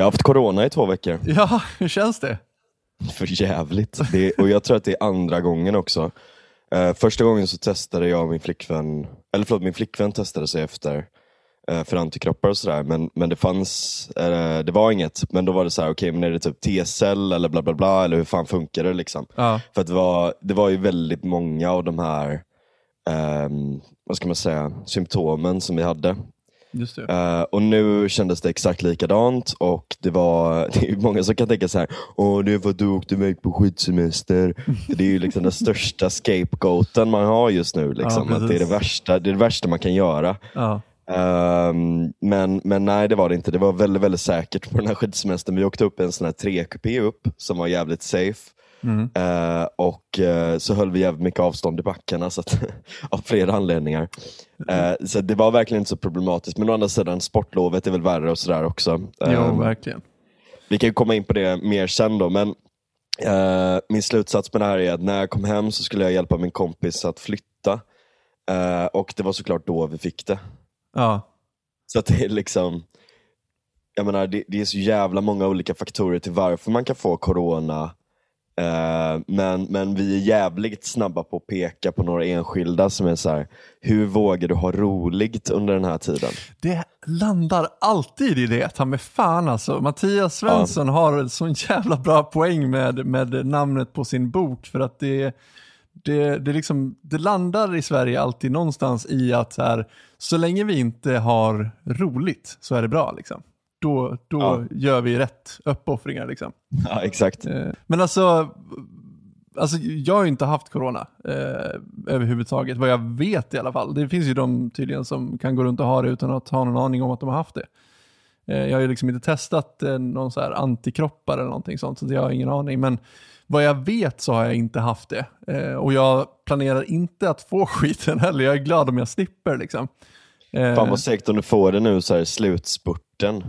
Jag har haft corona i två veckor. Ja, hur känns det? För jävligt. Det, och jag tror att det är andra gången också. Uh, första gången så testade jag min flickvän, eller förlåt min flickvän testade sig efter uh, för antikroppar och sådär. Men, men det fanns, uh, det var inget. Men då var det så här, okej okay, men är det typ T-cell eller bla bla bla, eller hur fan funkar det liksom? Ja. För det var, det var ju väldigt många av de här, um, vad ska man säga, symptomen som vi hade. Uh, och nu kändes det exakt likadant och det var det är många som kan tänka så här, åh det att du åkte iväg på skidsemester. det är ju liksom den största scapegoaten man har just nu. Liksom. Ja, att det, är det, värsta, det är det värsta man kan göra. Ja. Um, men, men nej det var det inte, det var väldigt väldigt säkert på den här skidsemestern. Vi åkte upp en sån här trekupé upp som var jävligt safe. Mm. Uh, och uh, så höll vi jävligt mycket avstånd i backarna så att, av flera anledningar. Uh, så det var verkligen inte så problematiskt. Men å andra sidan, sportlovet är väl värre och sådär också. Jo, Um, verkligen. vi kan ju komma in på det mer sen då, men min slutsats med det här är att när jag kom hem så skulle jag hjälpa min kompis att flytta. Och det var såklart då vi fick det. Ja. Så att det är liksom, jag menar det, det är så jävla många olika faktorer till varför man kan få corona. Eh, men, men vi är jävligt snabba på att peka på några enskilda som är så här, hur vågar du ha roligt under den här tiden? Det landar alltid i det, ta med fan alltså. Mattias Svensson har en sån jävla bra poäng med, med namnet på sin bok för att det, det, det, liksom, det landar i Sverige alltid någonstans i att så, här, så länge vi inte har roligt så är det bra. Liksom. Då, då Ja. gör vi rätt uppoffringar. Liksom. Ja, exakt. Eh, Men alltså, alltså, jag har ju inte haft corona eh, överhuvudtaget, vad jag vet i alla fall. Det finns ju de tydligen som kan gå runt och ha det utan att ha någon aning om att de har haft det. Eh, jag har ju liksom inte testat eh, någon så här antikroppar eller någonting sånt, så jag har ingen aning. Men vad jag vet så har jag inte haft det. Eh, och jag planerar inte att få skiten heller. Jag är glad om jag slipper liksom. Eh, Fan vad segt om du får det nu så här slutspurten.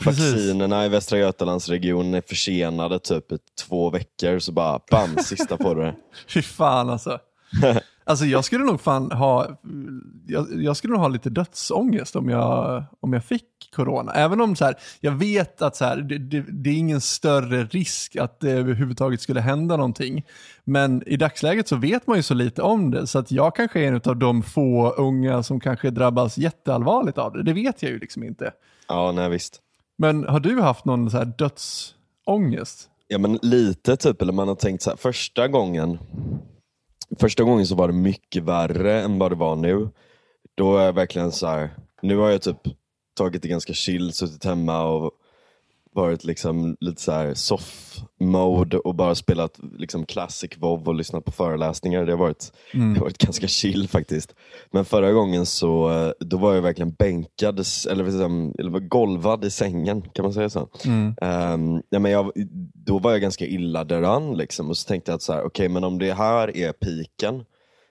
Precis. Vaccinerna i Västra Götalandsregionen är försenade typ två veckor, så bara bam, sista du det. Fy fan alltså. Alltså jag skulle nog fan ha, jag, jag skulle nog ha lite dödsångest om jag, om jag fick corona. Även om så här, jag vet att så här, det, det, det är ingen större risk att det överhuvudtaget skulle hända någonting. Men i dagsläget så vet man ju så lite om det, så att jag kanske är en av de få unga som kanske drabbas jätteallvarligt av det. Det vet jag ju liksom inte. Ja, nej visst. Men har du haft någon så här dödsångest? Ja men lite typ, eller man har tänkt så här, första gången Första gången så var det mycket värre än vad det var nu. Då är jag verkligen så här, nu har jag typ tagit det ganska chill, suttit hemma och varit liksom lite så här soft mode och bara spelat liksom classic WoW och lyssnat på föreläsningar. Det har varit, det har varit ganska chill faktiskt. Men förra gången så då var jag verkligen bänkad, eller, liksom, eller golvad i sängen, kan man säga så? Ehm, ja, men jag, då var jag ganska illa däran liksom, och så tänkte jag att så här, okej men om det här är piken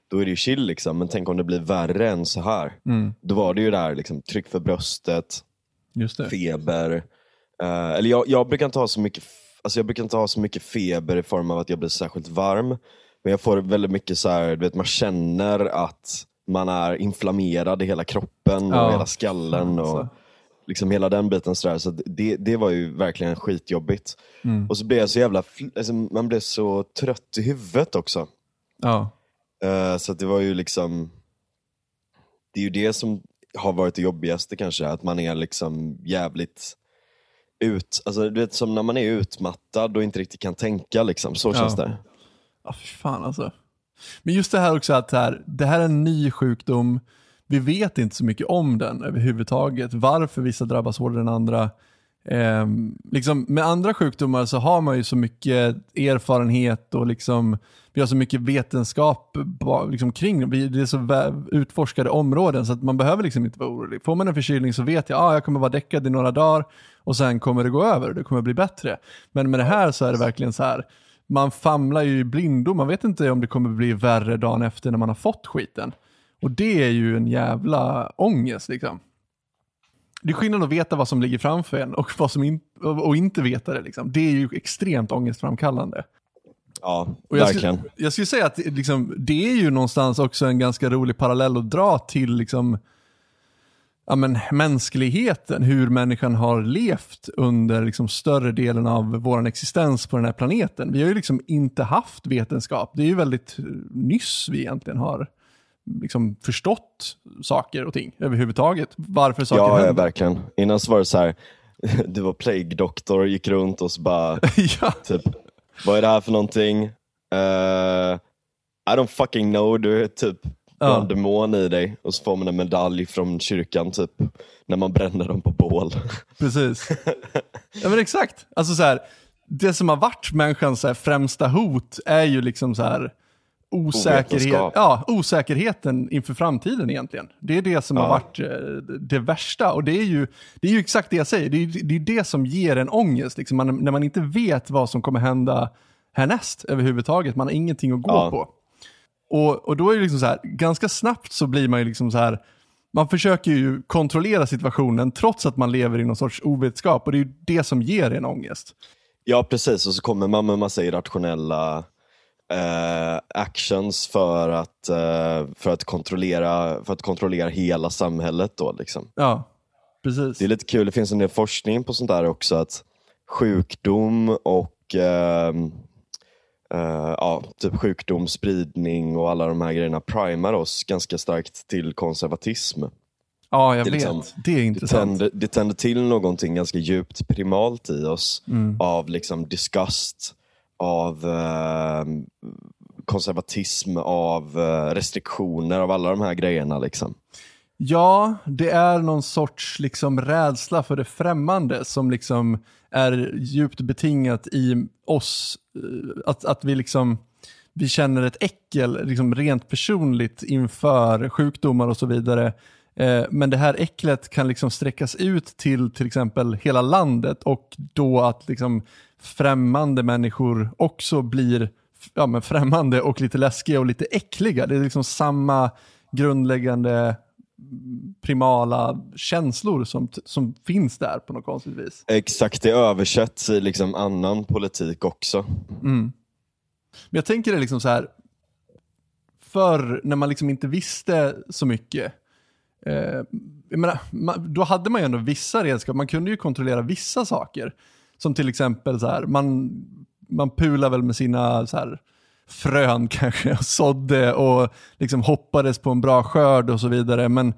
då är det ju chill liksom, men tänk om det blir värre än så här. Då var det ju där, liksom, tryck för bröstet, feber. Eh, eller jag, jag brukar inte ha så mycket Alltså jag brukar inte ha så mycket feber i form av att jag blir särskilt varm. Men jag får väldigt mycket så här, du vet man känner att man är inflammerad i hela kroppen och Ja, hela skallen. och alltså. liksom hela den biten. Så, där. så det, det var ju verkligen skitjobbigt. Mm. Och så blev jag så jävla, alltså, man blev så trött i huvudet också. Ja. Eh, så det var ju liksom, det är ju det som har varit det jobbigaste kanske, att man är liksom jävligt ut, alltså du vet som när man är utmattad och inte riktigt kan tänka liksom, så känns Ja. det. Ja, fy fan alltså. Men just det här också att här, det här är en ny sjukdom. Vi vet inte så mycket om den överhuvudtaget. Varför vissa drabbas hårdare än andra. Ehm, liksom, med andra sjukdomar så har man ju så mycket erfarenhet och liksom, vi har så mycket vetenskap liksom, kring det. Det är så utforskade områden så att man behöver liksom inte vara orolig. Får man en förkylning så vet jag att ah, jag kommer vara däckad i några dagar och sen kommer det gå över och det kommer bli bättre. Men med det här så är det verkligen så här, man famlar ju i blindo, man vet inte om det kommer bli värre dagen efter när man har fått skiten. Och det är ju en jävla ångest liksom. Det är skillnad att veta vad som ligger framför en och, vad som in, och inte veta det. Liksom. Det är ju extremt ångestframkallande. Ja, Och jag, verkligen. skulle, jag skulle säga att liksom, det är ju någonstans också en ganska rolig parallell att dra till liksom, ja, men, mänskligheten, hur människan har levt under liksom, större delen av vår existens på den här planeten. Vi har ju liksom inte haft vetenskap. Det är ju väldigt nyss vi egentligen har liksom, förstått saker och ting överhuvudtaget. Varför saker Ja, ja, händer. verkligen. Innan så var det så här, du var plague-doktor, gick runt och så bara, ja, typ, vad är det här för någonting? Eh, I don't fucking know, du är typ du har Ja. en demon i dig och så får man en medalj från kyrkan typ, när man bränner dem på bål. precis. ja, men exakt. Alltså, så här, det som har varit människans så här, främsta hot är ju liksom så här, osäkerhet, ja, osäkerheten inför framtiden egentligen. Det är det som har Ja. varit eh, det värsta. Och det är ju, det är ju exakt det jag säger. Det är, det är det som ger en ångest. Liksom. Man, när man inte vet vad som kommer hända härnäst överhuvudtaget. Man har ingenting att gå Ja. på. Och, och då är det liksom så här, ganska snabbt så blir man ju liksom så här, man försöker ju kontrollera situationen trots att man lever i någon sorts ovetskap. Och det är ju det som ger en ångest. Ja precis, och så kommer man med massa irrationella eh, actions för att, eh, för, att kontrollera, för att kontrollera hela samhället. Då, liksom. Ja, precis. Det är lite kul, det finns en del forskning på sånt där också, att sjukdom och ehm, eh, ja, typ sjukdom, spridning och alla de här grejerna primar oss ganska starkt till konservatism. Ja, jag det vet. liksom- det är Det intressant. tänder, det tänder till någonting ganska djupt primalt i oss Mm. av liksom disgust, av eh, konservatism, av eh, restriktioner, av alla de här grejerna. Liksom. Ja, det är någon sorts liksom rädsla för det främmande som liksom är djupt betingat i oss. Eh, att, att vi liksom vi känner ett äckel liksom rent personligt inför sjukdomar och så vidare. Eh, men det här äcklet kan liksom sträckas ut till till exempel hela landet och då att liksom främmande människor också blir ja, men främmande och lite läskiga och lite äckliga. Det är liksom samma grundläggande primala känslor som, som finns där på något konstigt vis. Exakt, det översätts i liksom annan politik också. Men jag tänker det liksom så här, förr när man liksom inte visste så mycket, eh, menar, man, då hade man ju ändå vissa redskap, man kunde ju kontrollera vissa saker. Som till exempel så här, man, man pular väl med sina så här, frön kanske och sådde och liksom hoppades på en bra skörd och så vidare. Men,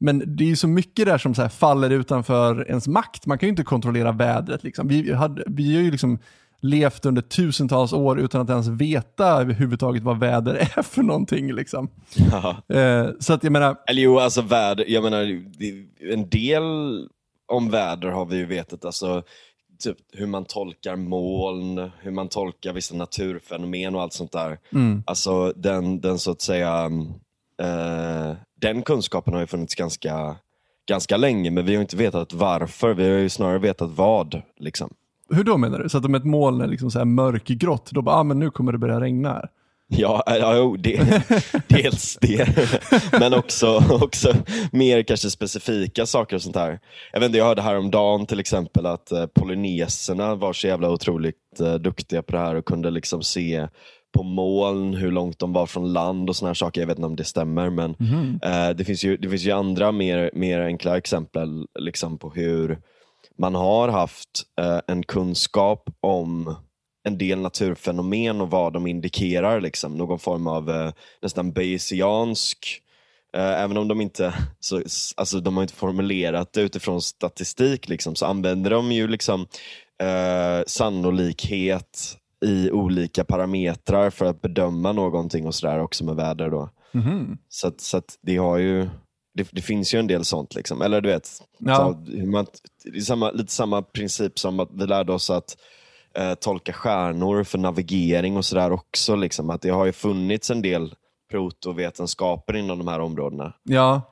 men det är ju så mycket där som så här faller utanför ens makt. Man kan ju inte kontrollera vädret. Liksom. Vi, hade, vi har ju liksom levt under tusentals år utan att ens veta överhuvudtaget vad väder är för någonting. Liksom. Ja. Eh, så att jag menar, Eller jo, alltså väder, jag menar, en del om väder har vi ju vetat, alltså typ hur man tolkar moln, hur man tolkar vissa naturfenomen och allt sånt där. Alltså den, den så att säga, eh, den kunskapen har ju funnits ganska, ganska länge, men vi har inte vetat varför, vi har ju snarare vetat vad. Liksom. hur då menar du? Så att om ett moln är liksom så här mörkgrått, då bara, ah, men nu kommer det börja regna här. Ja, ja det, dels det. Men också, också mer kanske specifika saker och sånt här. Jag, vet inte, jag hörde häromdagen till exempel att eh, polyneserna var så jävla otroligt eh, duktiga på det här och kunde liksom se på moln hur långt de var från land och såna här saker. Jag vet inte om det stämmer men eh, det, finns ju, det finns ju andra mer, mer enkla exempel liksom på hur man har haft eh, en kunskap om en del naturfenomen och vad de indikerar. Liksom. Någon form av eh, nästan bayesiansk, eh, även om de inte så, alltså, de har inte formulerat det utifrån statistik, liksom, så använder de ju liksom eh, sannolikhet i olika parametrar för att bedöma någonting och sådär också med väder. Då. Så, att, så att det har ju det, det finns ju en del sånt. Liksom. Eller du vet, Ja. så, man, det är samma, lite samma princip som att vi lärde oss att eh, tolka stjärnor för navigering och sådär också. Liksom. Att det har ju funnits en del protovetenskaper inom de här områdena. Ja,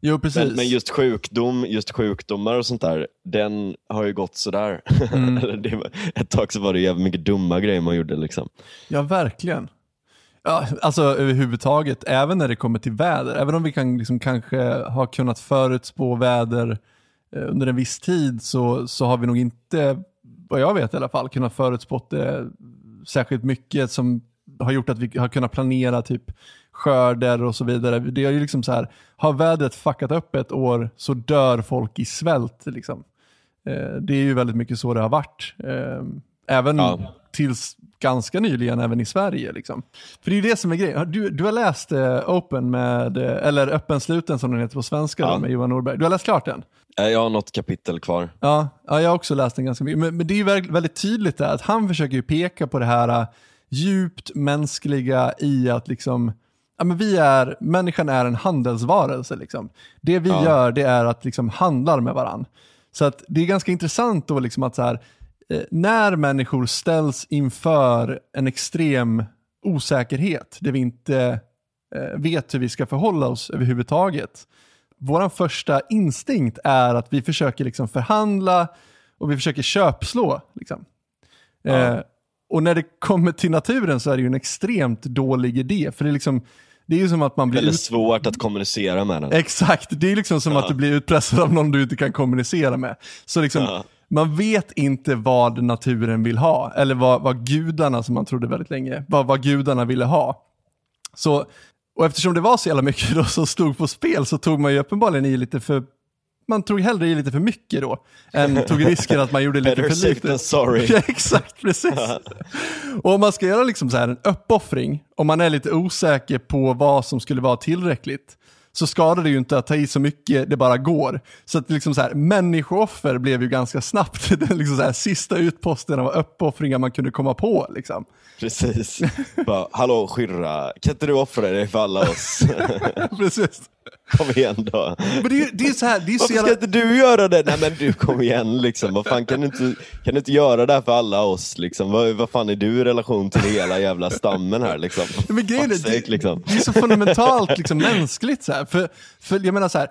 jo precis. Men, men just sjukdom, just sjukdomar och sånt där, den har ju gått sådär. Mm. Eller det var, ett tag så var det jävligt mycket dumma grejer man gjorde. Liksom. Ja, verkligen. Ja, alltså överhuvudtaget, även när det kommer till väder. Även om vi kan liksom kanske ha kunnat förutspå väder eh, under en viss tid så, så har vi nog inte, vad jag vet i alla fall, kunnat förutspått det särskilt mycket som har gjort att vi har kunnat planera typ skörder och så vidare. Det är ju liksom så här, har vädret fuckat upp ett år så dör folk i svält. Liksom. Eh, det är ju väldigt mycket så det har varit. Eh, även Ja. tills ganska nyligen även i Sverige. Liksom. För det är ju det som är grejen. Du, du har läst eh, Open med, eh, eller Öppen sluten som den heter på svenska Ja. då, med Johan Norberg. Du har läst klart den? Eh, Jag har något kapitel kvar. Ja, ja, jag har också läst den ganska mycket. Men, men det är ju väldigt, tydligt där att han försöker ju peka på det här djupt mänskliga i att liksom, ja men vi är, människan är en handelsvarelse liksom. Det vi Ja. gör det är att liksom handlar med varandra. Så att det är ganska intressant då liksom att så här, när människor ställs inför en extrem osäkerhet, där vi inte eh, vet hur vi ska förhålla oss överhuvudtaget. Vår första instinkt är att vi försöker liksom förhandla och vi försöker köpslå. Liksom. Ja. Eh, och när det kommer till naturen så är det ju en extremt dålig idé. För det är, liksom, det är ju som att man blir Väldigt ut... svårt att kommunicera med den. Exakt, det är liksom som att du blir utpressad av någon du inte kan kommunicera med. Så liksom, Ja. Man vet inte vad naturen vill ha, eller vad, vad gudarna, som man trodde väldigt länge, vad, vad gudarna ville ha. Så, och eftersom det var så jävla mycket då som stod på spel så tog man ju uppenbarligen i lite för, man tog hellre i lite för mycket då, än tog risken att man gjorde lite Better för lite. than sorry. Ja, exakt, precis. Och om man ska göra liksom så här en uppoffring, om man är lite osäker på vad som skulle vara tillräckligt, så skadar det ju inte att ta i så mycket det bara går. Så att liksom så här, människooffer blev ju ganska snabbt den liksom så här, sista utposten av uppoffringar man kunde komma på. Liksom. Precis. Bara, Hallå Skyrra, kan inte du offra dig för alla oss? Precis. Kom igen då. Men det det är så här, det är Varför ska jävla... inte du göra det? Nej men du kom igen liksom. Vad fan kan du inte, kan du inte göra det här för alla oss liksom? Vad, vad fan är du i relation till hela jävla stammen här liksom? Men grejen är, det, liksom. det är så fundamentalt liksom, mänskligt. Så här. För, för jag menar så här,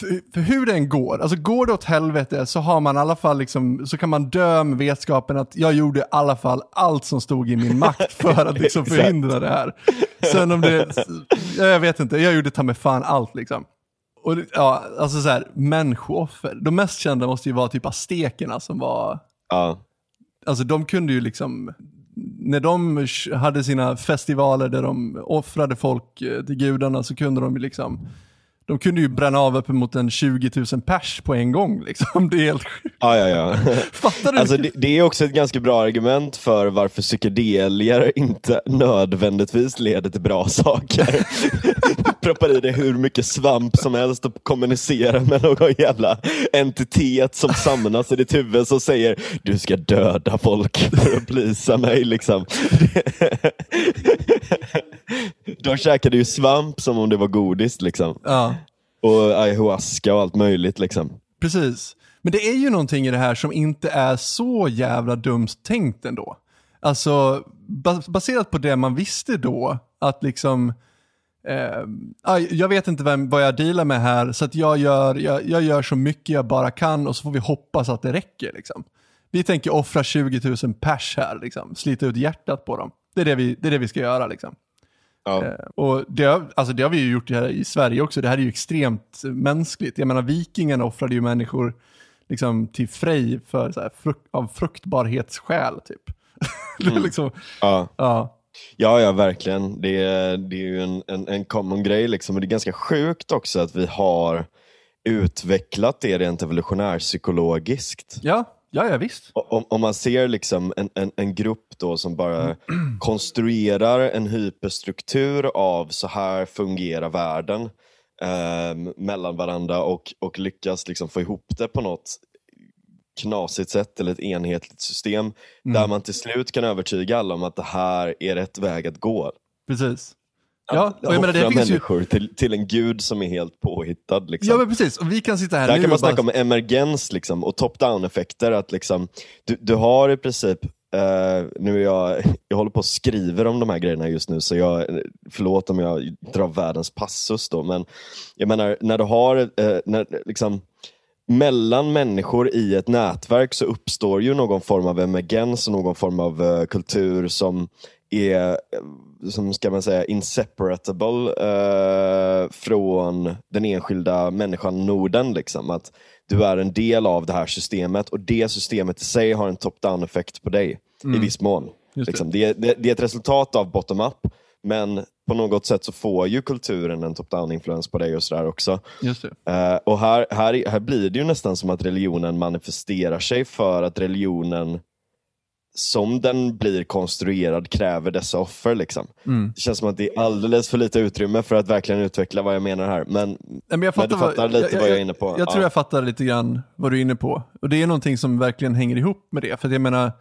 för, för hur det än går, alltså går det åt helvete så har man i alla fall liksom, så kan man dö med vetskapen att jag gjorde i alla fall allt som stod i min makt för att liksom förhindra det här. Sen om det, jag vet inte, jag gjorde ta med fan allt liksom. Och det- ja, alltså så här, människooffer. De mest kända måste ju vara typ aztekerna som var Ja. alltså de kunde ju liksom, när de hade sina festivaler där de offrade folk eh, till gudarna så kunde de ju liksom, de kunde ju bränna av uppemot en 20 000 pers på en gång liksom. Det är helt sjukt. Ja, ja, ja. Fattar du? Alltså, det, det är också ett ganska bra argument för varför psykedelier inte nödvändigtvis leder till bra saker. Proppar i dig hur mycket svamp som helst och kommunicerar med någon jävla entitet som samlas i ditt huvud som säger du ska döda folk för att plisa mig. Liksom. De käkade ju svamp som om det var godis liksom. Ja, och ayahuasca och allt möjligt. Liksom. precis. Men det är ju någonting i det här som inte är så jävla dumt tänkt ändå. Alltså, bas- baserat på det man visste då, att liksom, eh, jag vet inte vem, vad jag dealar med här, så att jag gör, jag, jag gör så mycket jag bara kan och så får vi hoppas att det räcker. Liksom. Vi tänker offra 20 000 pers här, liksom. slita ut hjärtat på dem. Det är det vi, det är det vi ska göra. Liksom. Ja. Eh, Och det, har- alltså det har vi ju gjort här i Sverige också. Det här är ju extremt mänskligt. Jag menar vikingarna offrade ju människor liksom, till Frej för, så här, fruk- av fruktbarhetsskäl. Typ. är liksom, Ja. ja. Ja, ja verkligen. Det är, det är ju en, en, en common grej. Liksom. Och det är ganska sjukt också att vi har utvecklat det rent evolutionärpsykologiskt. Ja, ja, ja visst. Om, om man ser liksom en, en, en grupp då som bara konstruerar en hyperstruktur av så här fungerar världen eh, mellan varandra och, och lyckas liksom få ihop det på något knasigt sätt eller ett enhetligt system där man till slut kan övertyga alla om att det här är rätt väg att gå. Precis. Ja, och jag menar, det finns ju... människor till, till en gud som är helt påhittad. Liksom. Ja, men precis. Och vi kan sitta här Där nu kan man bara... snacka om emergens liksom, och top-down effekter. Att liksom, du, du har i princip, eh, nu jag, jag håller på och skriver om de här grejerna just nu så jag, förlåt om jag drar världens passus då, men jag menar när du har, eh, när, liksom, mellan människor i ett nätverk så uppstår ju någon form av emergens och någon form av eh, kultur som är, eh, som ska man säga, inseparable eh, från den enskilda människan Norden. Liksom. Att du är en del av det här systemet och det systemet i sig har en top-down effekt på dig i viss mån. Mm. Det. Liksom. Det, det, det är ett resultat av bottom-up men på något sätt så får ju kulturen en top-down influens på dig och sådär också. Just. Eh, och här, här, här blir det ju nästan som att religionen manifesterar sig för att religionen som den blir konstruerad kräver dessa offer. Liksom. Mm. Det känns som att det är alldeles för lite utrymme för att verkligen utveckla vad jag menar här. Men, Nej, men jag men du fattar lite vad jag är inne på. Jag, tror Ja. jag fattar lite grann vad du är inne på. Och det är någonting som verkligen hänger ihop med det. För jag menar,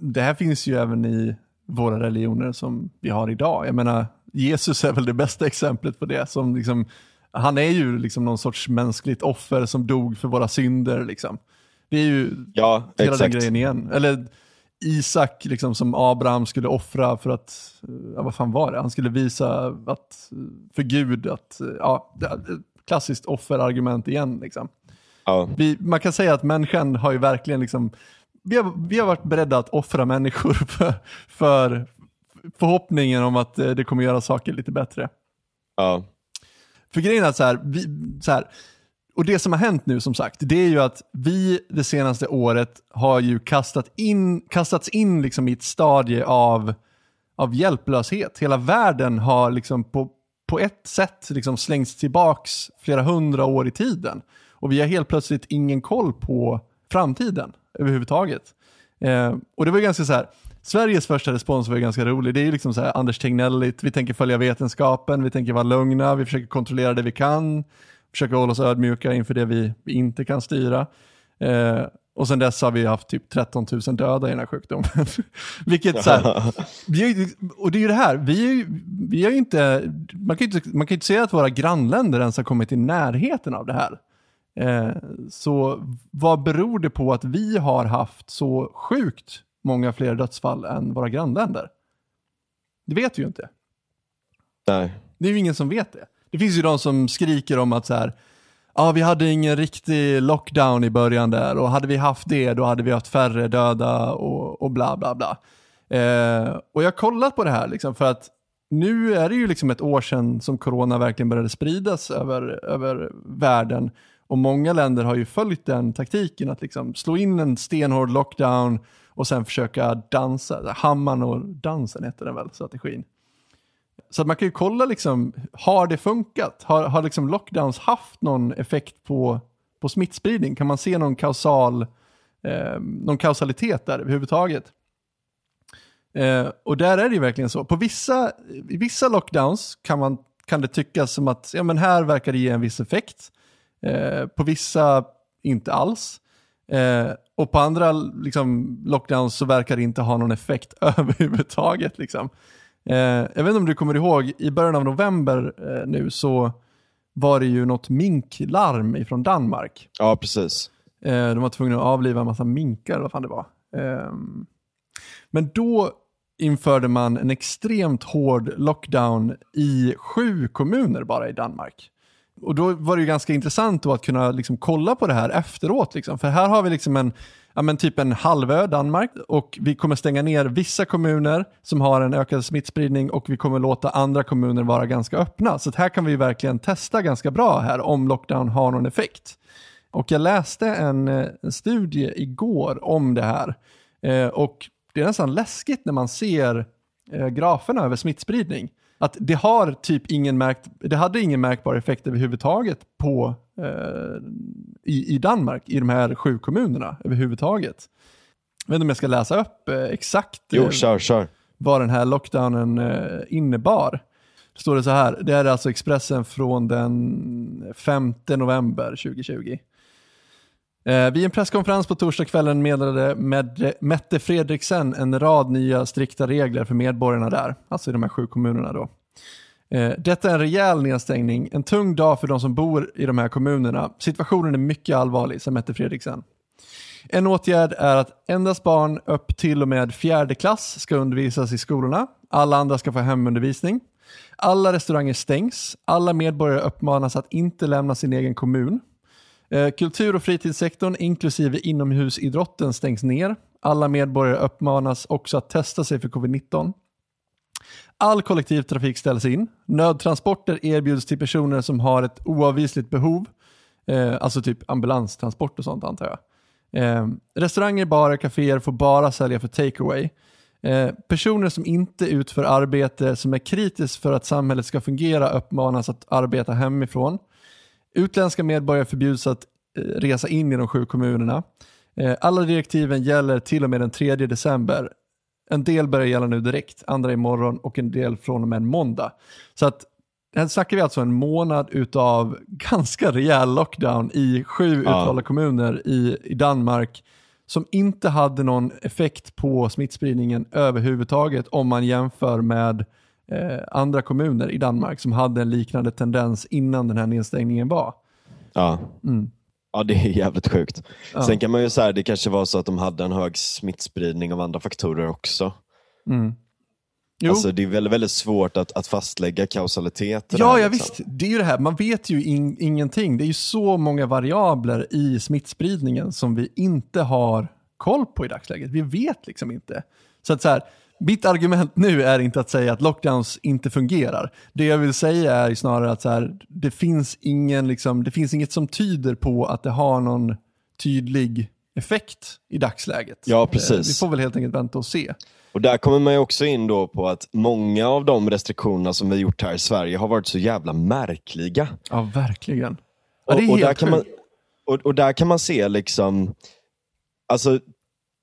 det här finns ju även i våra religioner som vi har idag. Jag menar, Jesus är väl det bästa exemplet på det. Som liksom, han är ju liksom någon sorts mänskligt offer som dog för våra synder. Liksom. Det är ju Ja, hela exakt. den grejen igen. Eller Isak liksom, som Abraham skulle offra för att, ja, vad fan var det? Han skulle visa att, för Gud att, ja, klassiskt offerargument igen. Liksom. Ja. Vi, man kan säga att människan har ju verkligen liksom, vi har, vi har varit beredda att offra människor för, för förhoppningen om att eh, det kommer göra saker lite bättre. Ja. För grejen är att så här, vi, så här, och det som har hänt nu som sagt, det är ju att vi det senaste året har ju kastat in, kastats in liksom i ett stadie av, av hjälplöshet. Hela världen har liksom på, på ett sätt liksom slängts tillbaks flera hundra år i tiden. Och vi har helt plötsligt ingen koll på framtiden överhuvudtaget. Eh, och det var ju ganska så här, Sveriges första respons var ganska rolig. Det är ju liksom så här Anders Tegnelligt, vi tänker följa vetenskapen, vi tänker vara lugna, vi försöker kontrollera det vi kan, försöker hålla oss ödmjuka inför det vi, inte kan styra. Eh, och sen dess har vi haft typ 13 000 döda i den här sjukdomen. Vilket så här, vi och det är ju det här, vi är, vi är inte, man kan ju inte, man kan inte säga att våra grannländer ens har kommit i närheten av det här. Eh, så vad beror det på att vi har haft så sjukt många fler dödsfall än våra grannländer? Det vet vi ju inte. Nej. Det är ju ingen som vet det. Det finns ju de som skriker om att så här, ja vi hade ingen riktig lockdown i början där och hade vi haft det då hade vi haft färre döda och, och bla bla bla. Eh, och jag har kollat på det här liksom för att nu är det ju liksom ett år sedan som corona verkligen började spridas över, över världen och många länder har ju följt den taktiken att liksom slå in en stenhård lockdown och sen försöka dansa, Hammaren och dansen heter den väl, strategin. Så att man kan ju kolla, liksom, har det funkat? Har, har liksom lockdowns haft någon effekt på, på smittspridning? Kan man se någon, kausal, eh, någon kausalitet där överhuvudtaget? Eh, och där är det ju verkligen så. På vissa, I vissa lockdowns kan, man, kan det tyckas som att ja, men här verkar det ge en viss effekt. Eh, på vissa inte alls. Eh, och på andra liksom, lockdowns så verkar det inte ha någon effekt överhuvudtaget. Liksom. Eh, jag vet inte om du kommer ihåg, i början av november eh, nu så var det ju något minklarm ifrån Danmark. Ja, precis. Eh, de var tvungna att avliva en massa minkar, vad fan det var. Ehm, men då införde man en extremt hård lockdown i sju kommuner bara i Danmark. Och då var det ju ganska intressant då att kunna liksom kolla på det här efteråt. Liksom. För här har vi liksom en, ja men typ en halvö, Danmark, och vi kommer stänga ner vissa kommuner som har en ökad smittspridning och vi kommer låta andra kommuner vara ganska öppna. Så här kan vi verkligen testa ganska bra här om lockdown har någon effekt. Och jag läste en, en studie igår om det här. Eh, och det är nästan läskigt när man ser eh, graferna över smittspridning. Att det har typ ingen märkt, det hade ingen märkbar effekt överhuvudtaget på, eh, i, i Danmark, i de här sju kommunerna överhuvudtaget. Jag vet inte om jag ska läsa upp eh, exakt Jo, eh, kör, kör. vad den här lockdownen eh, innebar. Det står det så här, det är alltså Expressen från den 5 november 2020. Eh, vid en presskonferens på torsdagskvällen meddelade Med- Mette Fredriksen en rad nya strikta regler för medborgarna där, alltså i de här sju kommunerna då. Eh, detta är en rejäl nedstängning, en tung dag för de som bor i de här kommunerna. Situationen är mycket allvarlig, sa Mette Fredriksen. En åtgärd är att endast barn upp till och med fjärde klass ska undervisas i skolorna. Alla andra ska få hemundervisning. Alla restauranger stängs. Alla medborgare uppmanas att inte lämna sin egen kommun. Eh, kultur och fritidssektorn inklusive inomhusidrotten stängs ner. Alla medborgare uppmanas också att testa sig för covid-19. All kollektivtrafik ställs in. Nödtransporter erbjuds till personer som har ett oavvisligt behov. Eh, alltså typ ambulanstransport och sånt antar jag. Eh, restauranger, barer, kaféer får bara sälja för takeaway. Eh, personer som inte utför arbete som är kritiskt för att samhället ska fungera uppmanas att arbeta hemifrån. Utländska medborgare förbjuds att eh, resa in i de sju kommunerna. Eh, alla direktiven gäller till och med den 3 december. En del börjar gälla nu direkt, andra imorgon och en del från och med måndag. Så att här snackar vi alltså en månad utav ganska rejäl lockdown i sju Ja. utvalda kommuner i, i Danmark som inte hade någon effekt på smittspridningen överhuvudtaget om man jämför med eh, andra kommuner i Danmark som hade en liknande tendens innan den här nedstängningen var. Ja. Mm. ja, det är jävligt sjukt. Ja. Sen kan man ju säga det kanske var så att de hade en hög smittspridning av andra faktorer också. Mm. Jo. Alltså, det är väldigt, väldigt svårt att, att fastlägga kausalitet. Ja, här, ja liksom. visst. Det är ju det här, man vet ju in, ingenting. Det är ju så många variabler i smittspridningen som vi inte har koll på i dagsläget. Vi vet liksom inte. Så att så här, mitt argument nu är inte att säga att lockdowns inte fungerar. Det jag vill säga är snarare att så här, det, finns ingen, liksom, det finns inget som tyder på att det har någon tydlig effekt i dagsläget. Ja, precis. Eh, Vi får väl helt enkelt vänta och se. Och där kommer man ju också in då på att många av de restriktionerna som vi gjort här i Sverige har varit så jävla märkliga. Ja, verkligen. Ja, Och, och, där man, och, och där kan man se liksom, alltså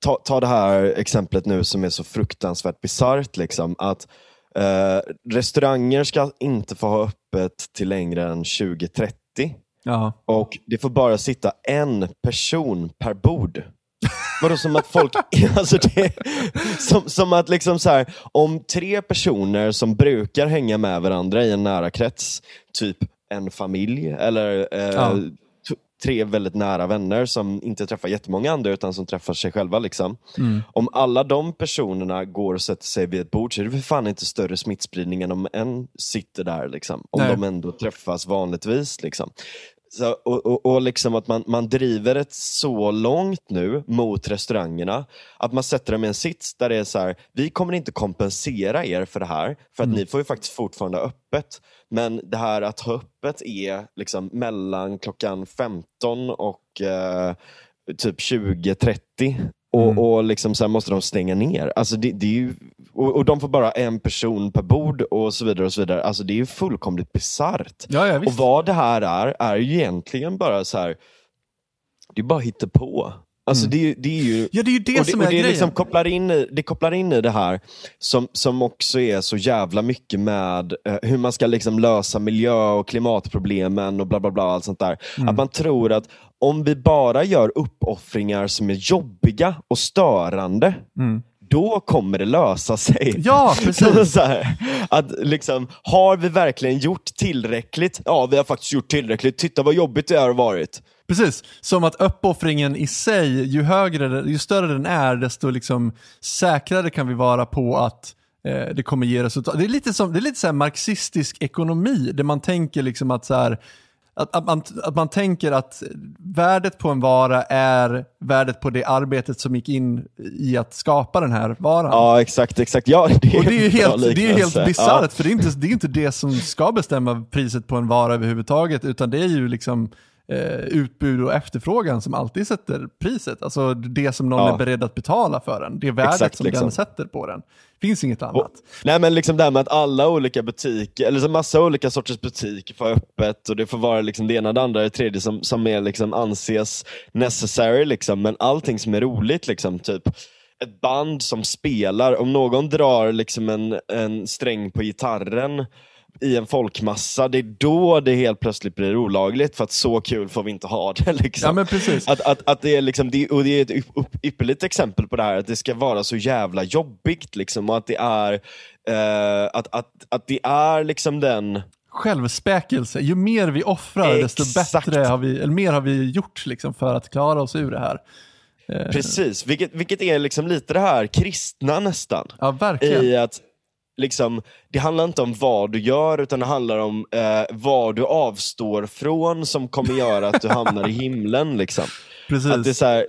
ta, ta det här exemplet nu som är så fruktansvärt bisarrt, liksom, att eh, restauranger ska inte få ha öppet till längre än 2030 Ja. och det får bara sitta en person per bord. Vadå som att folk, alltså det, som, som att liksom så här, om tre personer som brukar hänga med varandra i en nära krets, typ en familj eller eh, Ja. Tre väldigt nära vänner som inte träffar jättemånga andra utan som träffar sig själva. Liksom. Mm. Om alla de personerna går och sätter sig vid ett bord så är det för fan inte större smittspridning än om en sitter där. Liksom, om Nej. de ändå träffas vanligtvis. Liksom. Så, och och, och liksom att man, man driver det så långt nu mot restaurangerna att man sätter dem i en sits där det är så här, vi kommer inte kompensera er för det här, för att Mm. ni får ju faktiskt fortfarande öppet. Men det här att ha öppet är liksom mellan klockan 15 och eh, typ 20.30 och, Mm. och liksom sen måste de stänga ner. Alltså det, det är ju, och, och de får bara en person per bord och så vidare. och så vidare. Alltså Det är ju fullkomligt bisarrt. Ja, ja, Och vad det här är, är ju egentligen bara så här. det är bara på. Alltså det, är ju- det är ju Ja, det är ju det och som är det grejen. Liksom kopplar in i, det kopplar in i det här som, som också är så jävla mycket med eh, hur man ska liksom lösa miljö och klimatproblemen och bla bla bla. Allt sånt där. Mm. Att man tror att om vi bara gör uppoffringar som är jobbiga och störande, Mm. då kommer det lösa sig. Ja, precis. här, att liksom, har vi verkligen gjort tillräckligt? Ja, vi har faktiskt gjort tillräckligt. Titta vad jobbigt det har varit. Precis, som att uppoffringen i sig, ju högre, ju större den är, desto liksom säkrare kan vi vara på att eh, det kommer ge resultat. Det är lite som det är lite så marxistisk ekonomi, där man tänker liksom att så här, att, att, man, att man tänker att värdet på en vara är värdet på det arbetet som gick in i att skapa den här varan. Ja, exakt, exakt. Ja, det är, Och det är ju helt, det är helt bisarrt, för det är, inte, det är inte det som ska bestämma priset på en vara överhuvudtaget, utan det är ju liksom eh, utbud och efterfrågan som alltid sätter priset. Alltså det som någon Ja. är beredd att betala för den. Det värdet Exakt, som liksom. den sätter på den. finns inget annat. Och, nej men liksom det här med att alla olika butiker, eller så massa olika sorters butiker får öppet och det får vara liksom det ena, det andra, det tredje som, som är liksom anses necessary. Liksom. Men allting som är roligt, liksom, typ ett band som spelar, om någon drar liksom en, en sträng på gitarren i en folkmassa, det är då det helt plötsligt blir olagligt för att så kul får vi inte ha det. Liksom. Ja men precis. Att, att, att det är liksom, det, och det är ett ypperligt exempel på det här, att det ska vara så jävla jobbigt liksom, och att det är, eh, att, att, att det är liksom den, Självspäkelse. Ju mer vi offrar, desto Exakt. bättre har vi, eller mer har vi gjort liksom, för att klara oss ur det här. Eh, precis, vilket, vilket är liksom lite det här kristna nästan. Ja, verkligen. I att liksom, det handlar inte om vad du gör, utan det handlar om eh, vad du avstår från som kommer göra att du hamnar i himlen. Liksom. Precis. Att det, är så här,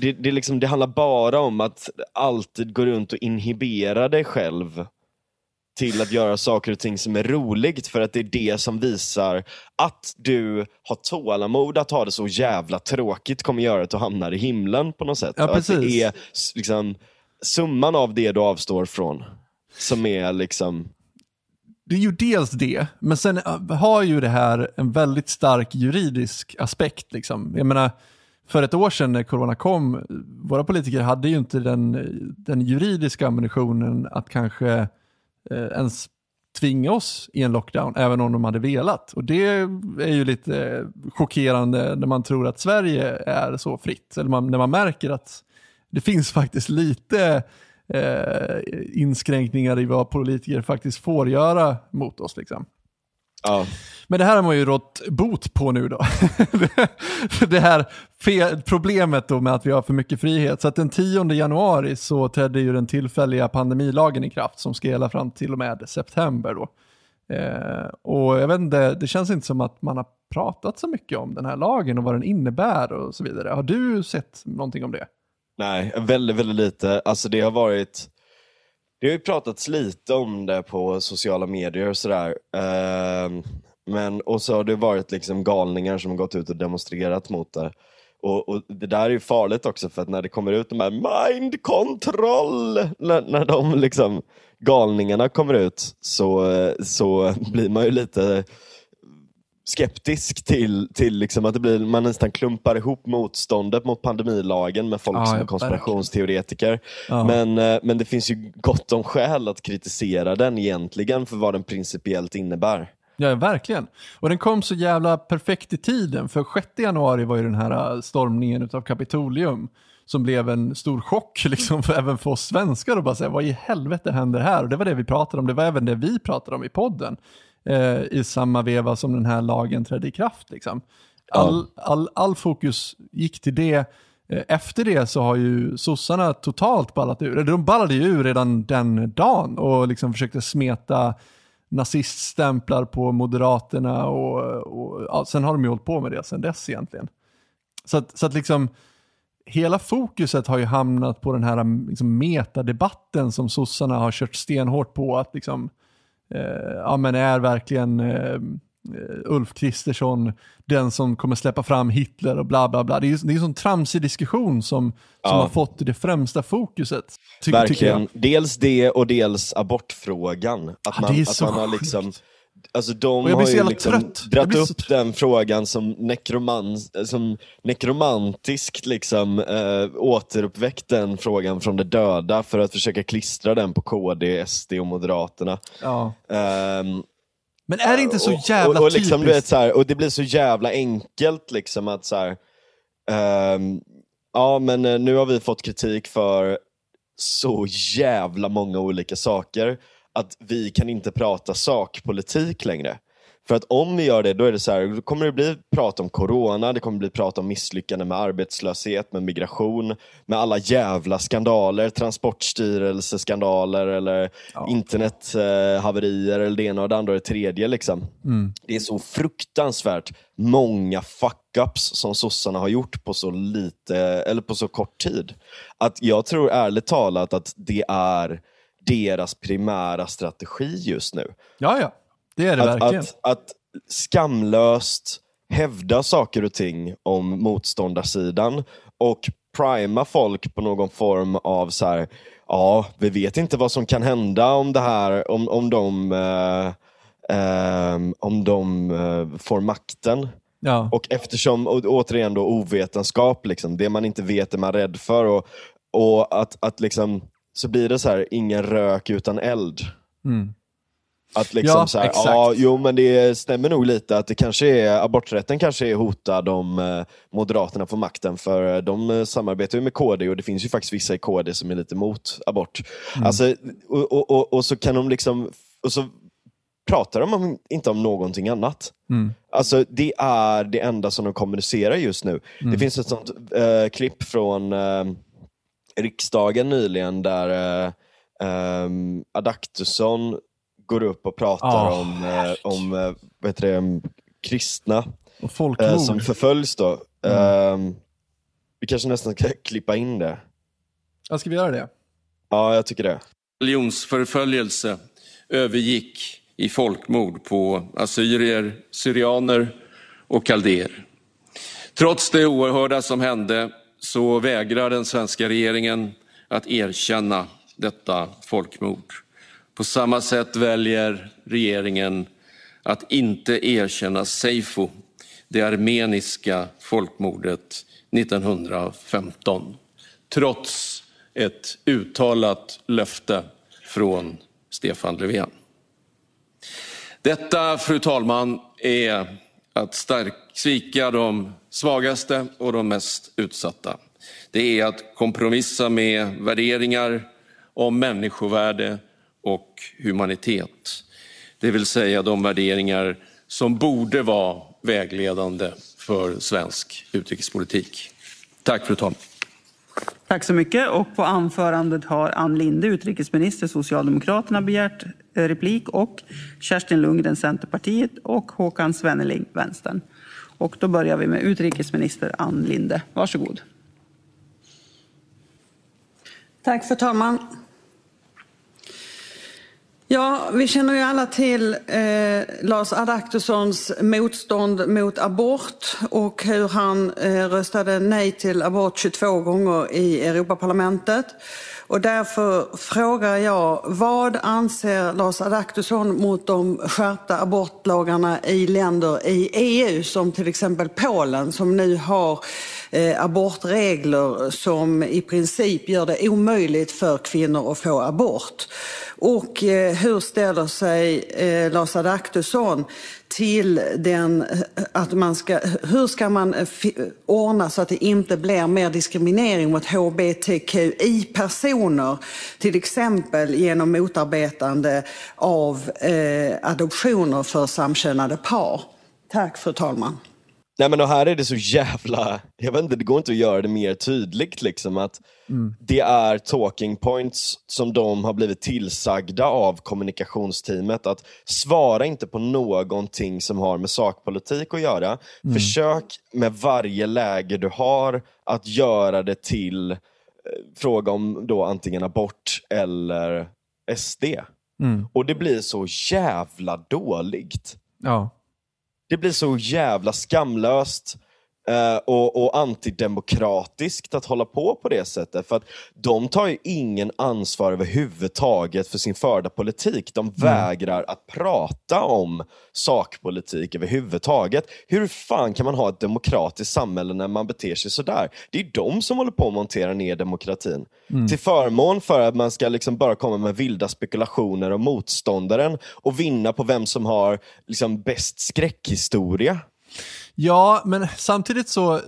det, det, liksom, det handlar bara om att alltid gå runt och inhibera dig själv till att göra saker och ting som är roligt för att det är det som visar att du har tålamod att ha det så jävla tråkigt kommer göra att du hamnar i himlen på något sätt. Ja, Och att det precis. är liksom, summan av det du avstår från som är liksom... Det är ju dels det, men sen äh, har ju det här en väldigt stark juridisk aspekt. Liksom. Jag menar, för ett år sedan när corona kom, våra politiker hade ju inte den, den juridiska ammunitionen att kanske eh, ens tvinga oss i en lockdown, även om de hade velat. Och det är ju lite chockerande när man tror att Sverige är så fritt, eller man, när man märker att det finns faktiskt lite eh, inskränkningar i vad politiker faktiskt får göra mot oss. Liksom. Ja. Men det här har man ju rått bot på nu då. det här problemet då med att vi har för mycket frihet. Så att den 10 januari så trädde ju den tillfälliga pandemilagen i kraft som ska gälla fram till och med september då. Eh, och jag vet inte, det känns inte som att man har pratat så mycket om den här lagen och vad den innebär och så vidare. Har du sett någonting om det? Nej, väldigt, väldigt lite. Alltså det har varit det har ju pratats lite om det på sociala medier och sådär. Uh, men, och så har det varit liksom galningar som har gått ut och demonstrerat mot det. Och, och, Det där är ju farligt också för att när det kommer ut de här mind control, när, när de liksom galningarna kommer ut så, så blir man ju lite skeptisk till, till liksom att det blir, man nästan klumpar ihop motståndet mot pandemilagen med folk Ja, som är konspirationsteoretiker. Ja. Men, eh, men det finns ju gott om skäl att kritisera den egentligen för vad den principiellt innebär. Ja, verkligen. Och den kom så jävla perfekt i tiden, för 6 januari var ju den här äh, stormningen av Kapitolium som blev en stor chock liksom, för, även för oss svenskar och bara säga vad i helvete händer här? Och det var det vi pratade om, det var även det vi pratade om i podden eh, i samma veva som den här lagen trädde i kraft. Liksom. All, all, all fokus gick till det. Eh, Efter det så har ju sossarna totalt ballat ur. De ballade ju ur redan den dagen och liksom försökte smeta naziststämplar på Moderaterna och, och ja, sen har de ju hållit på med det sen dess egentligen. Så att, så att liksom hela fokuset har ju hamnat på den här liksom, metadebatten som sossarna har kört stenhårt på. att liksom, ja, men är verkligen eh, Ulf Kristersson den som kommer släppa fram Hitler och bla bla bla. Det är, det är en sån tramsig diskussion som, som Ja. har fått det främsta fokuset. ty- Verkligen. Dels det och dels abortfrågan. Att Ja, man, är att man har sjukt. Alltså de har ju liksom dratt upp så den frågan som, nekroman, som nekromantiskt liksom, eh, återuppväckt den frågan från de döda för att försöka klistra den på KD, SD och Moderaterna. Ja. Ehm, Men är det inte så jävla och, och, och liksom, typiskt? vet, så här, och det blir så jävla enkelt liksom att så här, ehm, ja men eh, nu har vi fått kritik för så jävla många olika saker att vi kan inte prata sakpolitik längre. För att om vi gör det, då är det så här, då kommer det bli prat om corona, det kommer bli prat om misslyckande med arbetslöshet, med migration, med alla jävla skandaler, transportstyrelseskandaler eller internethaverier eller det ena och det andra och det tredje. Liksom. Det är så fruktansvärt många fuck-ups som sossarna har gjort på så lite, eller på så kort tid. Att jag tror ärligt talat att det är deras primära strategi just nu. Ja, ja. Det är det Att, verkligen. att, att skamlöst hävda saker och ting om motståndarsidan och prima folk på någon form av så här, ja, vi vet inte vad som kan hända om det här, om, om de, eh, eh, om de eh, får makten. ja. Och eftersom, och återigen då ovetenskap, liksom, det man inte vet är man rädd för. Och, och att, att liksom, så blir det så här, ingen rök utan eld. Mm. Att liksom Ja, så här, exakt. ja, jo men det stämmer nog lite att det kanske är, aborträtten kanske är hotad om eh, Moderaterna får makten för eh, de eh, samarbetar ju med KD och det finns ju faktiskt vissa i KD som är lite emot abort. Mm. Alltså, och, och, och, och så kan de liksom, och så pratar de om, inte om någonting annat. Mm. Alltså det är det enda som de kommunicerar just nu. Mm. Det finns ett sånt eh, klipp från eh, riksdagen nyligen där eh, ehm, Adaktusson går upp och pratar Ah, om, eh, om eh, vad heter det, kristna eh, som förföljs. Då. Ehm, vi kanske nästan ska klippa in det. Ja, ska vi göra det? Ja, jag tycker det. religionsförföljelse övergick i folkmord på assyrier, syrianer och kaldéer. Trots det oerhörda som hände så vägrar den svenska regeringen att erkänna detta folkmord. På samma sätt väljer regeringen att inte erkänna seyfo, det armeniska folkmordet 1915, trots ett uttalat löfte från Stefan Löfven. Detta, fru talman, är att stark, svika de svagaste och de mest utsatta. Det är att kompromissa med värderingar om människovärde och humanitet. Det vill säga de värderingar som borde vara vägledande för svensk utrikespolitik. Tack fru talman. Tack så mycket. Och på anförandet har Ann Linde, utrikesminister, Socialdemokraterna, begärt eh, replik och Kerstin Lundgren, Centerpartiet och Håkan Svenneling, Vänstern. Och då börjar vi med utrikesminister Ann Linde. Varsågod. Tack, fru talman. Ja, vi känner ju alla till eh, Lars Adaktussons motstånd mot abort och hur han eh, röstade nej till abort 22 gånger i Europaparlamentet. Och därför frågar jag, vad anser Lars Adaktusson mot de skärpta abortlagarna i länder i EU som till exempel Polen som nu har eh, abortregler som i princip gör det omöjligt för kvinnor att få abort? Och eh, hur ställer sig eh, Lars Adaktusson till den, att man ska, hur ska man eh, ordna så att det inte blir mer diskriminering mot hbtqi-personer, till exempel genom motarbetande av eh, adoptioner för samkönade par? Tack fru talman. Nej men och här är det så jävla, jag vet inte, det går inte att göra det mer tydligt liksom att mm. det är talking points som de har blivit tillsagda av kommunikationsteamet att svara inte på någonting som har med sakpolitik att göra. Mm. Försök med varje läge du har att göra det till eh, fråga om då antingen abort eller SD. Mm. Och det blir så jävla dåligt. Ja. Det blir så jävla skamlöst uh, och, och, antidemokratiskt att hålla på på det sättet. För att de tar ju ingen ansvar överhuvudtaget för sin förda politik. De mm. vägrar att prata om sakpolitik överhuvudtaget. Hur fan kan man ha ett demokratiskt samhälle när man beter sig sådär? Det är de som håller på att montera ner demokratin. Mm. Till förmån för att man ska liksom bara komma med vilda spekulationer om motståndaren och vinna på vem som har liksom bäst skräckhistoria. Ja, men samtidigt så,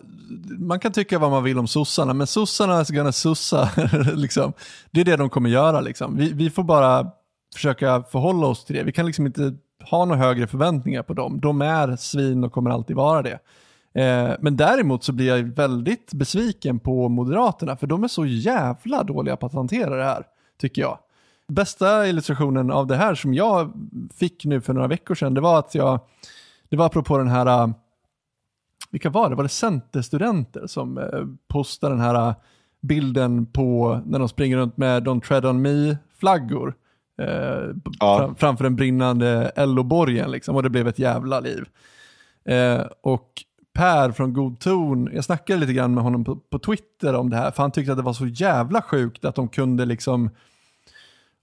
man kan tycka vad man vill om sossarna, men sossarna är gonna sossa. liksom. Det är det de kommer göra. Liksom. Vi, vi får bara försöka förhålla oss till det. Vi kan liksom inte ha några högre förväntningar på dem. De är svin och kommer alltid vara det. Eh, men däremot så blir jag väldigt besviken på Moderaterna, för de är så jävla dåliga på att hantera det här, tycker jag. Bästa illustrationen av det här som jag fick nu för några veckor sedan, det var att jag, det var apropå den här vilka var det? Var det Centerstudenter som eh, postade den här eh, bilden på när de springer runt med Don't Tread On Me-flaggor eh, ja. fram, framför den brinnande LO-borgen liksom, och det blev ett jävla liv. Eh, och Per från God Ton, jag snackade lite grann med honom på, på, Twitter om det här, för han tyckte att det var så jävla sjukt att de kunde liksom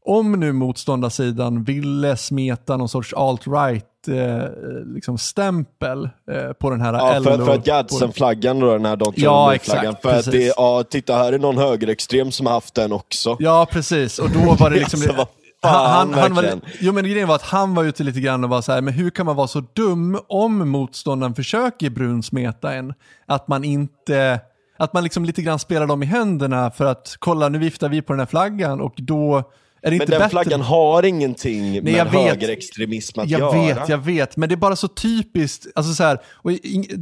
om nu motståndarsidan ville smeta någon sorts alt-right eh, liksom stämpel eh, på den här ja, för, för att Gadsden-flaggan då, den här Don't ja, flaggan För precis. att det, ja, titta här är någon högerextrem som har haft den också. Ja, precis. Och då var det liksom... alltså, han, han, han var, jo men grejen var att han var ute lite grann och var så här, men hur kan man vara så dum om motståndaren försöker brunsmeta en? Att man inte, att man liksom lite grann spelar dem i händerna för att kolla nu viftar vi på den här flaggan och då är det men den bättre? flaggan har ingenting Nej, med högerextremism att jag göra. Jag vet, jag vet. Men det är bara så typiskt. Alltså så här, och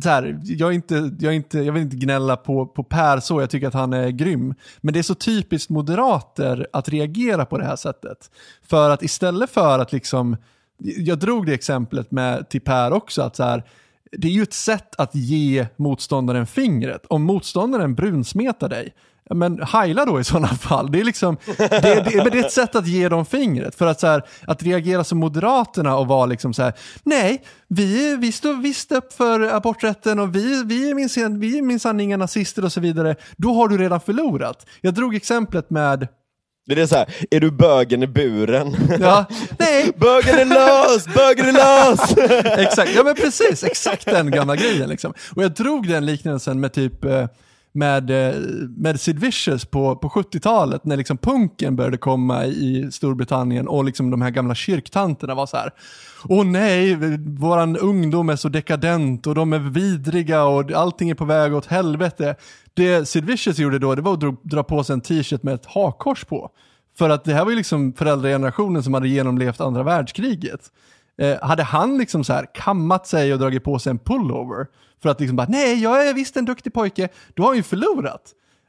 så här, jag, är inte, jag, är inte, jag vill inte gnälla på, på Per så, jag tycker att han är grym. Men det är så typiskt moderater att reagera på det här sättet. För att istället för att liksom, jag drog det exemplet med till Per också, att så här, det är ju ett sätt att ge motståndaren fingret. Om motståndaren brunsmetar dig, men heila då i sådana fall. Det är, liksom, det, det, men det är ett sätt att ge dem fingret. För att, så här, att reagera som Moderaterna och vara liksom så här, nej, vi, vi står visst upp för aborträtten och vi, vi är minsann minsann inga nazister och så vidare. Då har du redan förlorat. Jag drog exemplet med Det är så här, är du bögen i buren? Ja, nej, bögen är lös, bögen är lös! exakt, ja men precis, exakt den gamla grejen liksom. Och jag drog den liknelsen med typ eh, med, eh, med Sid Vicious på, på 70-talet när liksom punken började komma i Storbritannien och liksom de här gamla kyrktanterna var så här. Åh nej, våran ungdom är så dekadent och de är vidriga och allting är på väg åt helvete. Det Sid Vicious gjorde då, det var att dra, dra på sig en t-shirt med ett hakkors på. För att det här var ju liksom föräldragenerationen som hade genomlevt andra världskriget. Eh, hade han liksom så här kammat sig och dragit på sig en pullover för att liksom bara, nej jag är visst en duktig pojke, då har han ju förlorat.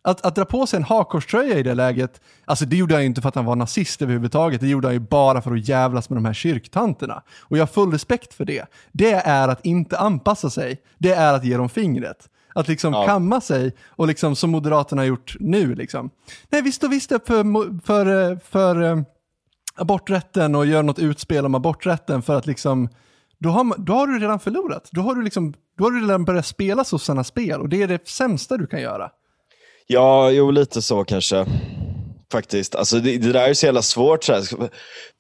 Att, att dra på sig en hakkorströja i det läget, alltså det gjorde han ju inte för att han var nazist överhuvudtaget, det gjorde han ju bara för att jävlas med de här kyrktanterna. Och jag har full respekt för det. Det är att inte anpassa sig, det är att ge dem fingret. Att liksom Ja. kamma sig och liksom som Moderaterna har gjort nu liksom. Nej, vi står visst upp för, för, eh, för eh, aborträtten och gör något utspel om aborträtten för att liksom, då har, då har du redan förlorat. Då har du, liksom, då har du redan börjat spela sossarnas spel och det är det sämsta du kan göra. Ja, jo lite så kanske. Faktiskt. Alltså det, det där är så jävla svårt. Så här.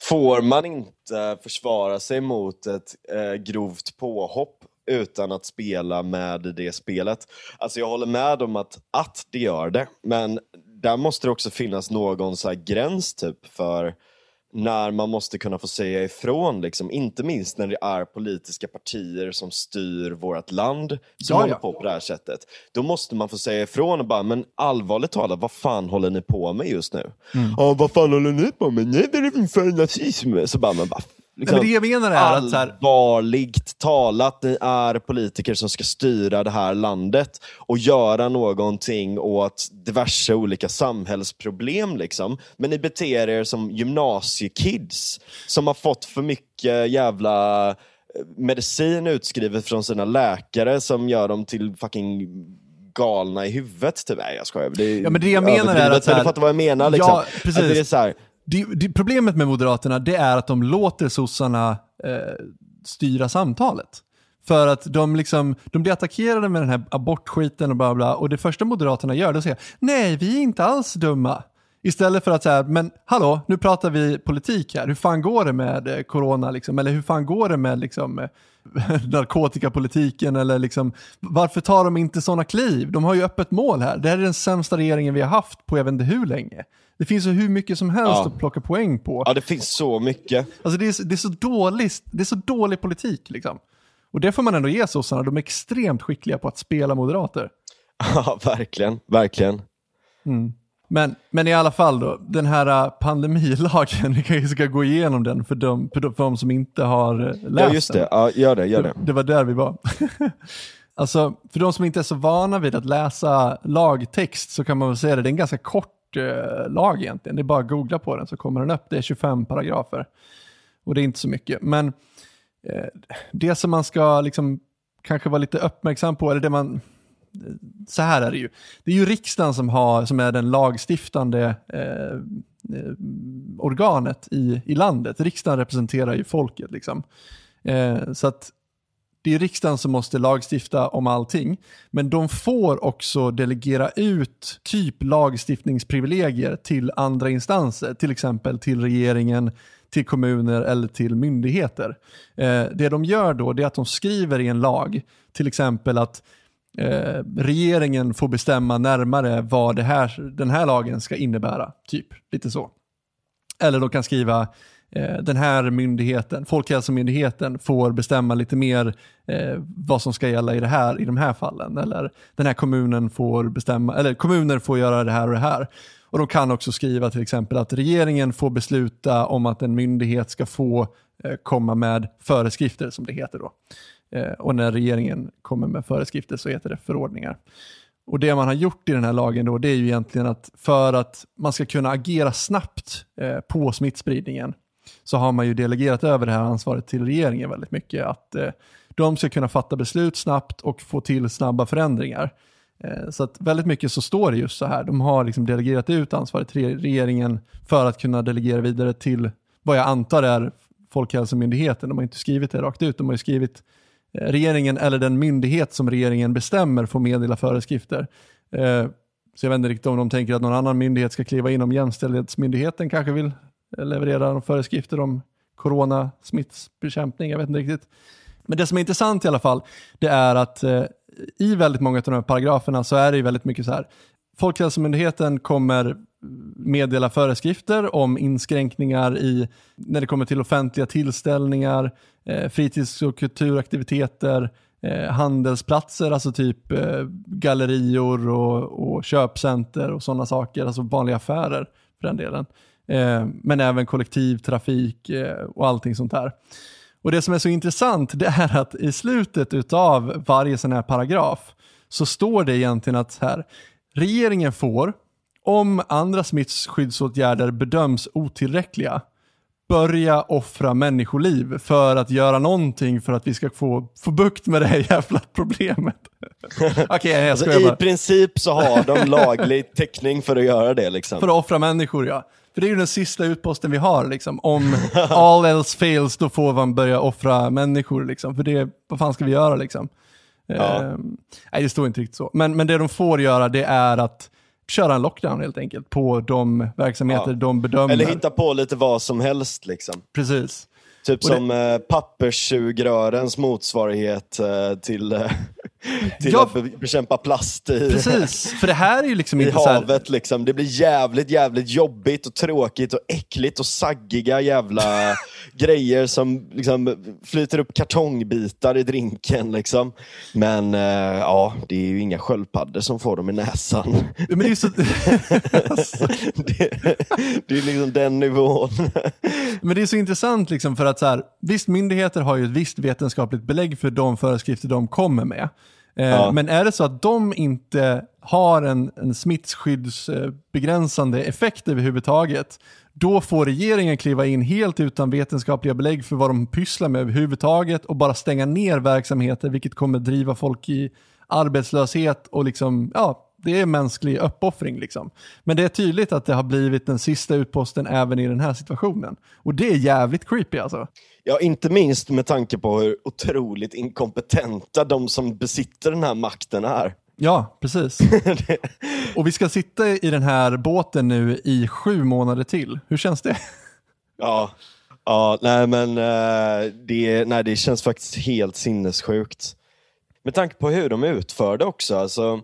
Får man inte försvara sig mot ett eh, grovt påhopp utan att spela med det spelet? Alltså jag håller med om att, att det gör det, men där måste det också finnas någon så här gräns typ för när man måste kunna få säga ifrån, liksom. inte minst när det är politiska partier som styr vårt land som Ja, håller på på det här sättet. Då måste man få säga ifrån och bara, men allvarligt talat, vad fan håller ni på med just nu? Mm. Ja, vad fan håller ni på med? Nej, det är för nazism. Så bara, men bara, liksom, men det jag menar är att så här- allvarligt talat, ni är politiker som ska styra det här landet och göra någonting åt diverse olika samhällsproblem. Liksom. Men ni beter er som gymnasiekids som har fått för mycket jävla eh, medicin utskrivet från sina läkare som gör dem till fucking galna i huvudet. Typ. Nej jag skojar. Det är Ja, men det jag menar är att så här- du fattar vad jag menar. Liksom. Ja, precis. Att det är så här, det, det, problemet med Moderaterna det är att de låter sossarna eh, styra samtalet. För att de, liksom, de blir attackerade med den här abortskiten och bla bla och det första Moderaterna gör det är att säga nej vi är inte alls dumma. Istället för att säga, men hallå, nu pratar vi politik här. Hur fan går det med eh, corona? Liksom? Eller hur fan går det med liksom, eh, narkotikapolitiken? Eller liksom, varför tar de inte sådana kliv? De har ju öppet mål här. Det här är den sämsta regeringen vi har haft på jag vet inte hur länge. Det finns ju hur mycket som helst Ja. att plocka poäng på. ja, det finns så mycket. Alltså det, är, så- det, är så dåligt, det är så dålig politik liksom. Och det får man ändå ge sossarna. De är extremt skickliga på att spela moderater. Ja, verkligen. Verkligen. Men, men i alla fall då, den här äh, pandemilagen, vi kanske ska gå igenom den för de, för de, för de som inte har äh, läst Ja, just den. det. Ja, gör det, gör det. Det var där vi var. alltså, för de som inte är så vana vid att läsa lagtext så kan man väl säga det, det är en ganska kort Eh, lag egentligen. Det är bara att googla på den så kommer den upp. Det är 25 paragrafer. Och det är inte så mycket. Men eh, det som man ska liksom kanske vara lite uppmärksam på, eller det man så här är det ju. Det är ju riksdagen som, har, som är den lagstiftande eh, eh organet i, i landet. Riksdagen representerar ju folket. Liksom. Eh, så att det är riksdagen som måste lagstifta om allting. Men de får också delegera ut typ lagstiftningsprivilegier till andra instanser. Till exempel till regeringen, till kommuner eller till myndigheter. Eh, det de gör då det är att de skriver i en lag, till exempel att eh, regeringen får bestämma närmare vad det här, den här lagen ska innebära. Typ, lite så. Eller de kan skriva Eh, den här myndigheten, Folkhälsomyndigheten får bestämma lite mer eh, vad som ska gälla i, det här, i de här fallen. Eller den här kommunen får bestämma, eller kommuner får göra det här och det här. Och de kan också skriva till exempel att regeringen får besluta om att en myndighet ska få eh, komma med föreskrifter som det heter då. Eh, och när regeringen kommer med föreskrifter så heter det förordningar. Och det man har gjort i den här lagen då, det är ju egentligen att för att man ska kunna agera snabbt eh, på smittspridningen så har man ju delegerat över det här ansvaret till regeringen väldigt mycket. Att eh, de ska kunna fatta beslut snabbt och få till snabba förändringar. Eh, så att väldigt mycket så står det just så här. De har liksom delegerat ut ansvaret till regeringen för att kunna delegera vidare till vad jag antar är Folkhälsomyndigheten. De har inte skrivit det rakt ut. De har ju skrivit eh, regeringen eller den myndighet som regeringen bestämmer får meddela föreskrifter. Eh, så jag vet inte riktigt om de tänker att någon annan myndighet ska kliva in om Jämställdhetsmyndigheten kanske vill levererar föreskrifter om coronasmittsbekämpning. Jag vet inte riktigt. Men det som är intressant i alla fall, det är att eh, i väldigt många av de här paragraferna så är det väldigt mycket så här. Folkhälsomyndigheten kommer meddela föreskrifter om inskränkningar i när det kommer till offentliga tillställningar, eh, fritids och kulturaktiviteter, eh, handelsplatser, alltså typ eh, gallerior och, och köpcenter och sådana saker, alltså vanliga affärer för den delen. Eh, men även kollektivtrafik eh, och allting sånt här. Och Det som är så intressant det är att i slutet av varje sån här paragraf så står det egentligen att här, regeringen får, om andra smittskyddsåtgärder bedöms otillräckliga, börja offra människoliv för att göra någonting för att vi ska få, få bukt med det här jävla problemet. Okay, alltså, I princip så har de laglig täckning för att göra det. Liksom. För att offra människor, ja. För det är ju den sista utposten vi har. Liksom. Om all else fails, då får man börja offra människor. Liksom. För det, vad fan ska vi göra liksom? Ja. Eh, nej, det står inte riktigt så. Men, men det de får göra, det är att köra en lockdown helt enkelt på de verksamheter ja. de bedömer. Eller hitta på lite vad som helst. Liksom. Precis. Typ och som det... eh, papperssugrörens motsvarighet eh, till, eh, till ja, att bekämpa plast i, precis, för det här är ju liksom i inte havet. Liksom. Det blir jävligt, jävligt jobbigt och tråkigt och äckligt och saggiga jävla grejer som liksom, flyter upp kartongbitar i drinken. Liksom. Men eh, ja, det är ju inga sköldpaddor som får dem i näsan. Men det, är så... det, det är liksom den nivån. Men det är så intressant liksom för att så här, visst myndigheter har ju ett visst vetenskapligt belägg för de föreskrifter de kommer med. Eh, ja. Men är det så att de inte har en, en smittskyddsbegränsande effekt överhuvudtaget, då får regeringen kliva in helt utan vetenskapliga belägg för vad de pysslar med överhuvudtaget och bara stänga ner verksamheter, vilket kommer driva folk i arbetslöshet och liksom, ja, det är mänsklig uppoffring. Liksom. Men det är tydligt att det har blivit den sista utposten även i den här situationen. Och det är jävligt creepy alltså. Ja, inte minst med tanke på hur otroligt inkompetenta de som besitter den här makten är. Ja, precis. Och vi ska sitta i den här båten nu i sju månader till. Hur känns det? Ja, ja nej men uh, det, nej, det känns faktiskt helt sinnessjukt. Med tanke på hur de utför det också. Alltså,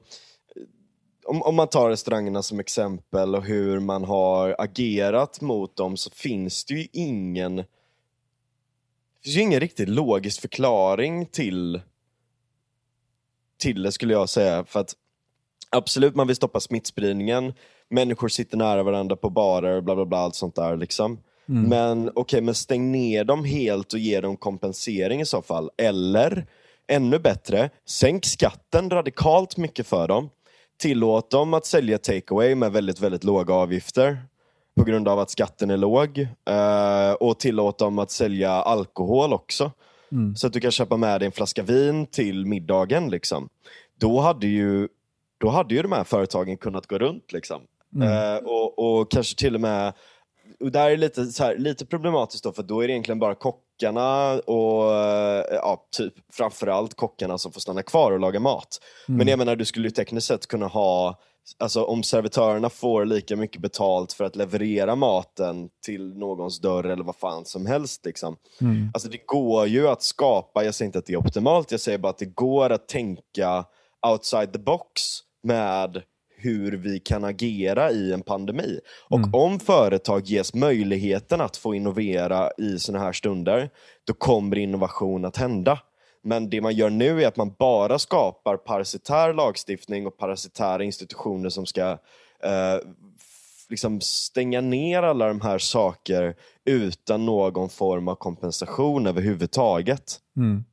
om, om man tar restaurangerna som exempel och hur man har agerat mot dem så finns det ju ingen det finns ju ingen riktigt logisk förklaring till till det skulle jag säga. För att absolut, man vill stoppa smittspridningen. Människor sitter nära varandra på barer, bla bla bla, allt sånt där liksom. Mm. Men okej, okay, men stäng ner dem helt och ge dem kompensering i så fall. Eller, ännu bättre, sänk skatten radikalt mycket för dem. Tillåt dem att sälja takeaway med väldigt, väldigt låga avgifter på grund av att skatten är låg. Uh, och tillåt dem att sälja alkohol också. Mm. Så att du kan köpa med dig en flaska vin till middagen. Liksom. Då, hade ju, då hade ju de här företagen kunnat gå runt. Liksom. Mm. Uh, och, och kanske till och med och där är det lite, så här, lite problematiskt då, för då är det egentligen bara kockarna och eh, ja, typ framförallt kockarna som får stanna kvar och laga mat. Mm. Men jag menar, du skulle ju tekniskt sett kunna ha Alltså om servitörerna får lika mycket betalt för att leverera maten till någons dörr eller vad fan som helst. Liksom. Mm. Alltså det går ju att skapa, jag säger inte att det är optimalt, jag säger bara att det går att tänka outside the box med hur vi kan agera i en pandemi. Och mm. om företag ges möjligheten att få innovera i sådana här stunder, då kommer innovation att hända. Men det man gör nu är att man bara skapar parasitär lagstiftning och parasitära institutioner som ska eh, liksom stänga ner alla de här saker utan någon form av kompensation överhuvudtaget. Mm.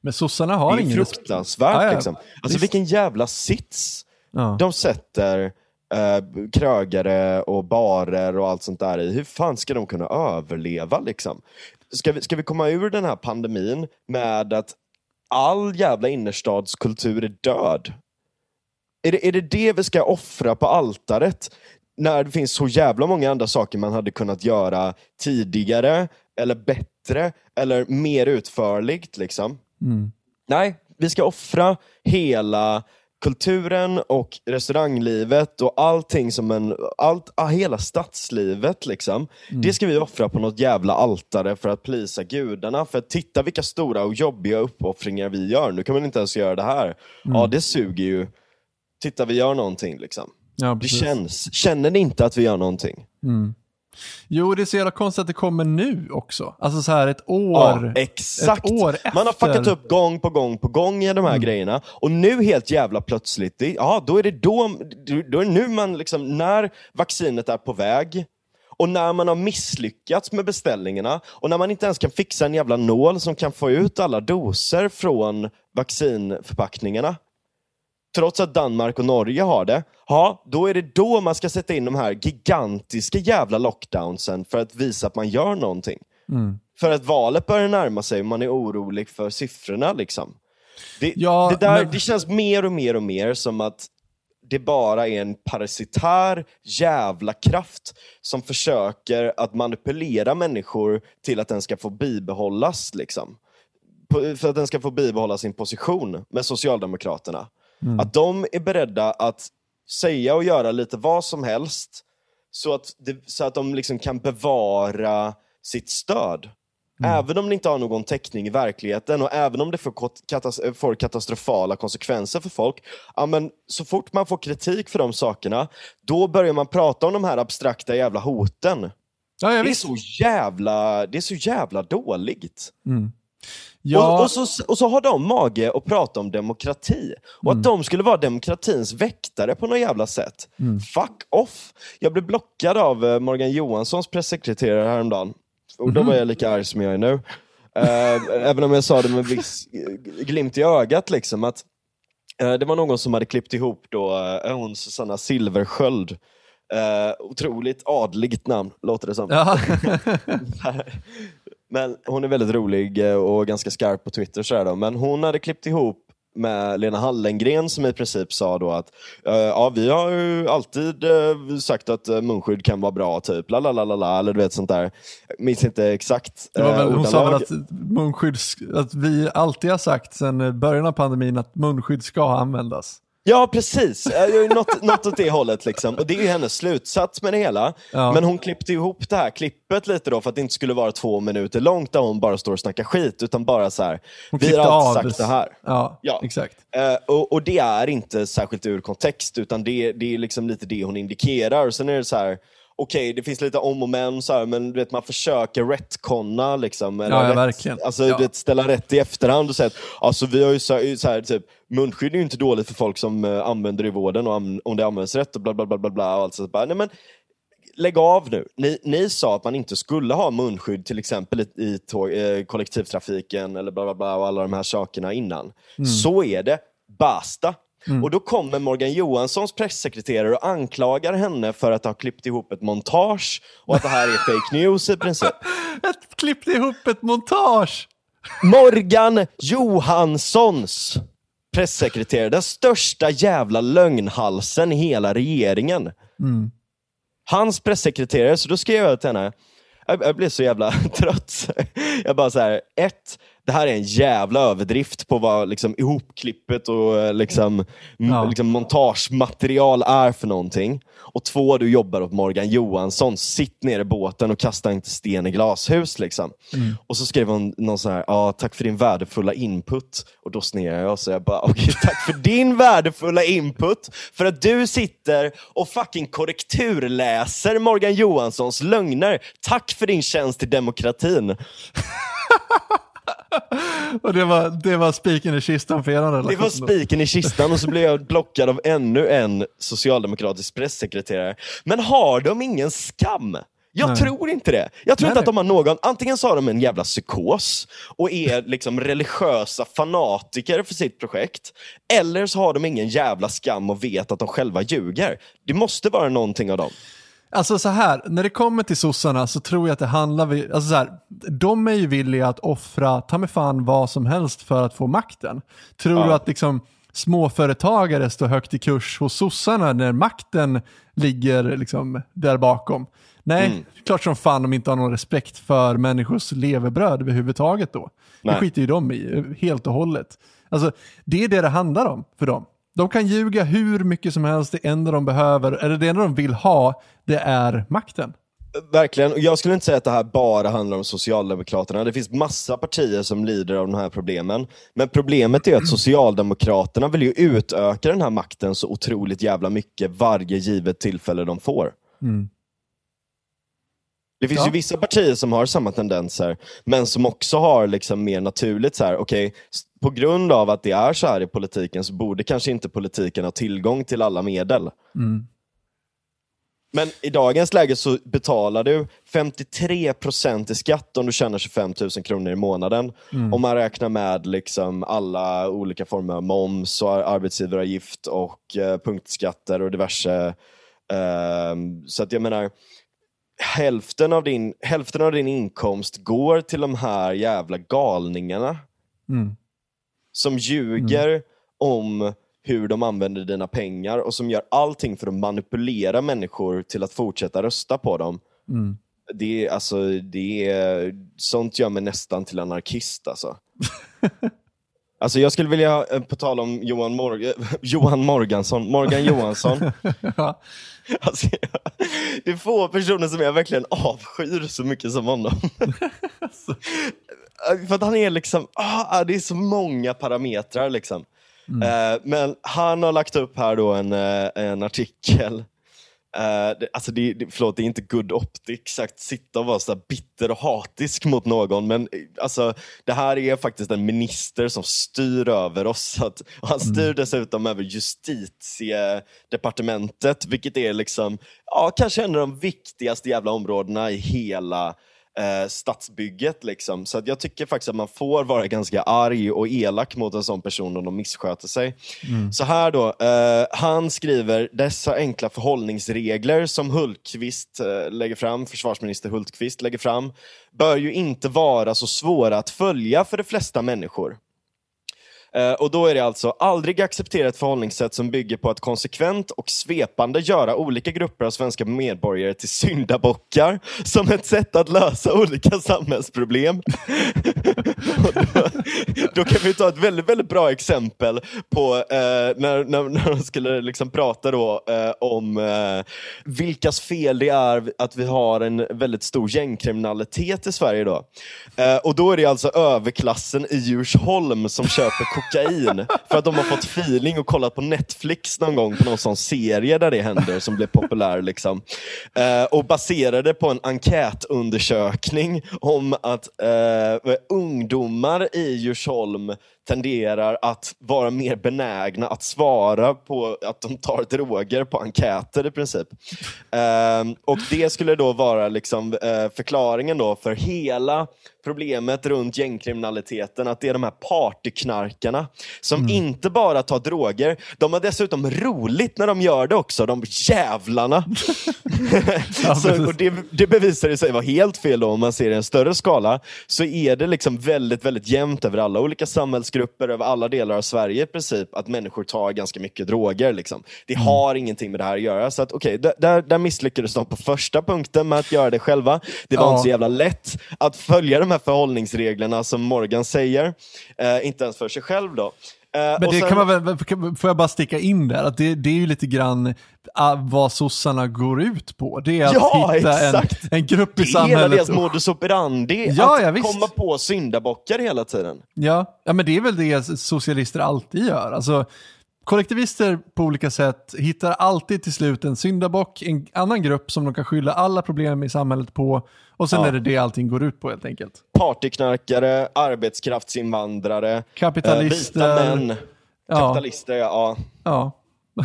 Men sossarna har ingen... Det är fruktansvärt. Ah, ja. liksom. Alltså Visst. vilken jävla sits ja. de sätter eh, krögare och barer och allt sånt där i. Hur fan ska de kunna överleva liksom? Ska vi, ska vi komma ur den här pandemin med att all jävla innerstadskultur är död. Är det, är det det vi ska offra på altaret? När det finns så jävla många andra saker man hade kunnat göra tidigare, eller bättre, eller mer utförligt. Liksom. Nej, vi ska offra hela kulturen och restauranglivet och allting som en, allt, ah, hela stadslivet liksom. Det ska vi offra på något jävla altare för att plisa gudarna. För att titta vilka stora och jobbiga uppoffringar vi gör. Nu kan man inte ens göra det här. Ja, det suger ju. Titta, vi gör någonting liksom. Ja, Det känns. Känner ni inte att vi gör någonting? Jo, det är så jävla konstigt att det kommer nu också. Alltså så här ett Ja, år. exakt. Ett år Man har efter. fuckat upp gång på gång på gång i de här grejerna. Och nu helt jävla plötsligt, det, ja då är det då, då är det nu man liksom, när vaccinet är på väg och när man har misslyckats med beställningarna och när man inte ens kan fixa en jävla nål som kan få ut alla doser från vaccinförpackningarna. Trots att Danmark och Norge har det, ja, då är det då man ska sätta in de här gigantiska jävla lockdownsen för att visa att man gör någonting. För att valet börjar närma sig och man är orolig för siffrorna. Liksom. Det, Ja, det, där, men- det känns mer och mer och mer som att det bara är en parasitär jävla kraft som försöker att manipulera människor till att den ska få bibehållas. Liksom. För att den ska få bibehålla sin position med Socialdemokraterna. Att de är beredda att säga och göra lite vad som helst så att, det, så att de liksom kan bevara sitt stöd. Även om det inte har någon täckning i verkligheten och även om det får, katas- får katastrofala konsekvenser för folk. Ja, men så fort man får kritik för de sakerna, då börjar man prata om de här abstrakta jävla hoten. Ja, Det är så jävla, det är så jävla dåligt. Ja, Och, och, så, och så har de mage att prata om demokrati. Och Mm. att de skulle vara demokratins väktare på något jävla sätt. Mm. Fuck off! Jag blev blockad av eh, Morgan Johanssons pressekreterare häromdagen. Och då Mhm. var jag lika arg som jag är nu. Eh, även om jag sa det med viss eh, glimt i ögat. Liksom, att Det var någon som hade klippt ihop då, hon Susanna Silversköld. Eh, otroligt adligt namn, låter det som. ja. Men hon är väldigt rolig eh, och ganska skarp på Twitter. Så då. Men hon hade klippt ihop med Lena Hallengren som i princip sa då att eh, ja, vi har ju alltid eh, sagt att munskydd kan vara bra, typ la la la la eller du vet sånt där. Jag minns inte exakt Det var väl, hon sa väl att munskydd, sk- att vi alltid har sagt sedan början av pandemin att munskydd ska användas. Ja, precis. Eh, Något, något åt det hållet. Liksom. Och Det är ju hennes slutsats med det hela. Ja. Men hon klippte ihop det här klippet lite då för att det inte skulle vara två minuter långt där hon bara står och snackar skit. Utan bara så här, Hon vi har alltid av sagt det här. Ja, Ja. exakt. Eh, och, och det är inte särskilt ur kontext, utan det, det är liksom lite det hon indikerar. Och sen är det så här, okej, det finns lite om och men, så här, men du vet, man försöker retconna. Liksom, eller Ja, ja, rätt, verkligen. Alltså, Ja. vet, ställa rätt i efterhand och säga att alltså, vi har ju så, så här, typ, munskydd är ju inte dåligt för folk som eh, använder det i vården och om det används rätt och bla bla bla bla. bla och allt så bara, nej, men, Lägg av nu. Ni, ni sa att man inte skulle ha munskydd till exempel i, i tåg, eh, kollektivtrafiken eller bla bla bla och alla de här sakerna innan. Så är det. Basta. Och då kommer Morgan Johanssons pressekreterare och anklagar henne för att ha klippt ihop ett montage och att det här är fake news i princip. Ett klippte ihop ett montage! Morgan Johanssons pressekreterare, den största jävla lögnhalsen i hela regeringen. Hans pressekreterare, så då skrev jag till henne, jag, jag blev så jävla trött. Jag bara så här, ett, det här är en jävla överdrift på vad liksom, ihopklippet och eh, liksom, Ja. liksom, montagematerial är för någonting. Och två, du jobbar åt Morgan Johansson, sitt ner i båten och kasta inte sten i glashus. Liksom. Och så skrev hon någon så här, ah, tack för din värdefulla input. Och då snear jag och bara, okej tack för din värdefulla input. För att du sitter och fucking korrekturläser Morgan Johanssons lögner. Tack för din tjänst till demokratin. Och det var, det var spiken i kistan för er relation. Det var spiken i kistan och så blev jag blockad av ännu en socialdemokratisk pressekreterare. Men har de ingen skam? Jag Nej. tror inte det. Jag tror Nej, inte att de har någon, antingen så har de en jävla psykos och är liksom religiösa fanatiker för sitt projekt. Eller så har de ingen jävla skam och vet att de själva ljuger. Det måste vara någonting av dem. Alltså så här, när det kommer till sossarna så tror jag att det handlar, vi- alltså så här, de är ju villiga att offra, ta mig fan vad som helst för att få makten. Tror Ja. du att liksom småföretagare står högt i kurs hos sossarna när makten ligger liksom där bakom. Nej, Mm. klart som fan de inte har någon respekt för människors levebröd överhuvudtaget då. Det Nej. skiter ju de i, helt och hållet. Alltså, det är det det handlar om för dem. De kan ljuga hur mycket som helst, det enda de behöver, eller det enda de vill ha, det är makten. Verkligen, och jag skulle inte säga att det här bara handlar om Socialdemokraterna. Det finns massa partier som lider av de här problemen. Men problemet är att Socialdemokraterna vill ju utöka den här makten så otroligt jävla mycket varje givet tillfälle de får. Det finns Ja. ju vissa partier som har samma tendenser, men som också har liksom mer naturligt så här, s- på grund av att det är så här i politiken så borde kanske inte politiken ha tillgång till alla medel. Men i dagens läge så betalar du 53% i skatt om du tjänar 25 000 kronor i månaden. Om man räknar med liksom alla olika former av moms och ar- arbetsgivaravgift och eh, punktskatter och diverse. ehm, så att jag menar, hälften av, din, hälften av din inkomst går till de här jävla galningarna Mm. som ljuger om hur de använder dina pengar och som gör allting för att manipulera människor till att fortsätta rösta på dem. Mm. Det är, alltså, det är, sånt gör mig nästan till anarkist alltså. Alltså jag skulle vilja, eh, på tal om Johan, Mor- Johan Morgansson, Morgan Johansson. Ja. Alltså, det är få personer som jag verkligen avskyr så mycket som honom. För att han är liksom, ah, det är så många parametrar liksom. Eh, men han har lagt upp här då en, eh, en artikel. Det, alltså det, det, förlåt, det är inte good optics att sitta och vara så bitter och hatisk mot någon, men eh, alltså, det här är faktiskt en minister som styr över oss. Att, han styr dessutom över justitiedepartementet, vilket är liksom, ja, kanske en av de viktigaste jävla områdena i hela eh, stadsbygget. Liksom. Så att jag tycker faktiskt att man får vara ganska arg och elak mot en sån person om de missköter sig. Så här då, eh, han skriver dessa enkla förhållningsregler som Hultqvist eh, lägger fram, försvarsminister Hultqvist lägger fram, bör ju inte vara så svåra att följa för de flesta människor. Eh, och då är det alltså aldrig acceptera ett förhållningssätt som bygger på att konsekvent och svepande göra olika grupper av svenska medborgare till syndabockar som ett sätt att lösa olika samhällsproblem. Då, då kan vi ta ett väldigt, väldigt bra exempel på eh, när, när, när de skulle liksom prata då, eh, om eh, vilkas fel det är att vi har en väldigt stor gängkriminalitet i Sverige. Då. Eh, och då är det alltså överklassen i Djursholm som köper kokain för att de har fått feeling och kollat på Netflix någon gång på någon sån serie där det händer som blev populär. Liksom. Eh, och baserade på en enkätundersökning om att eh, ungdomar i Djursholm tenderar att vara mer benägna att svara på att de tar droger på enkäter i princip. Ehm, och det skulle då vara liksom, eh, förklaringen då för hela problemet runt gängkriminaliteten, att det är de här partyknarkarna som inte bara tar droger, de har dessutom roligt när de gör det också, de jävlarna. så, och det, det bevisar sig vara helt fel då, om man ser i en större skala, så är det liksom väldigt, väldigt jämnt över alla olika samhällsgrupper, över alla delar av Sverige i princip, att människor tar ganska mycket droger. Liksom. Det har ingenting med det här att göra. Så att, okay, där, där, där misslyckades de på första punkten med att göra det själva. Det var Ja. inte så jävla lätt att följa de här förhållningsreglerna som Morgan säger. Eh, inte ens för sig själv då. Eh, Men det sen- kan man väl, får jag bara sticka in där, att det, det är ju lite grann ah, vad sossarna går ut på. Det är att Ja, hitta en, exakt. en grupp i det är hela samhället. deras modus operandi, Ja, att ja, visst. komma på syndabockar hela tiden. Ja, ja, men det är väl det socialister alltid gör. Alltså, kollektivister på olika sätt hittar alltid till slut en syndabock, en annan grupp som de kan skylla alla problem i samhället på och sen Ja. är det det allting går ut på helt enkelt. Partyknarkare, arbetskraftsinvandrare, Kapitalister. eh, vita män, Ja. kapitalister, ja. Ja.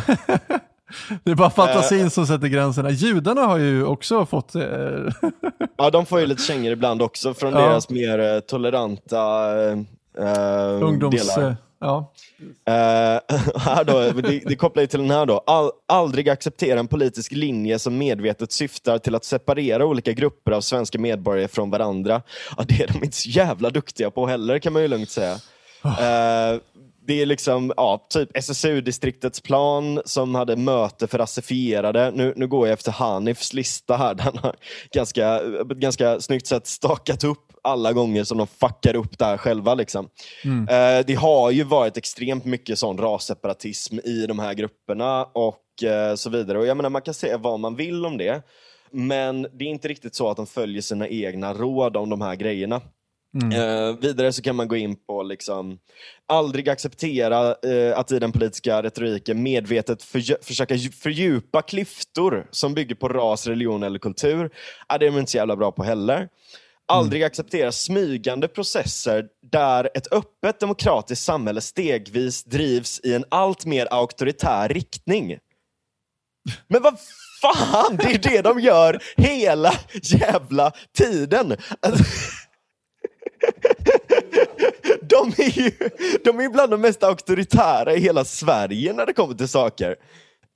det är bara fantasin som sätter gränserna. Judarna har ju också fått... Eh, Ja, de får ju lite kängor ibland också från Ja. deras mer eh, toleranta eh, eh, ungdoms... delar. Ja. Eh, här då, det, det kopplar ju till den här då. All, aldrig acceptera en politisk linje som medvetet syftar till att separera olika grupper av svenska medborgare från varandra. Ja, det är de inte så jävla duktiga på heller kan man ju lugnt säga. Eh, det är liksom, ja, typ SSU-distriktets plan som hade möte för rasifierade. Nu, nu går jag efter Hanifs lista här. Den har ganska, ganska snyggt sätt stakat upp alla gånger som de fuckar upp det här själva. Liksom. Mm. Eh, det har ju varit extremt mycket sån rasseparatism i de här grupperna och eh, så vidare. Och jag menar, man kan säga vad man vill om det. Men det är inte riktigt så att de följer sina egna råd om de här grejerna. Eh, vidare så kan man gå in på liksom, aldrig acceptera eh, att i den politiska retoriken medvetet förgö- försöka dju- fördjupa klyftor som bygger på ras, religion eller kultur. Ja, det är de inte så jävla bra på heller. Aldrig acceptera smygande processer där ett öppet demokratiskt samhälle stegvis drivs i en allt mer auktoritär riktning. Men vad fan, det är det de gör hela jävla tiden. Alltså, de är ju de är bland de mest auktoritära i hela Sverige när det kommer till saker.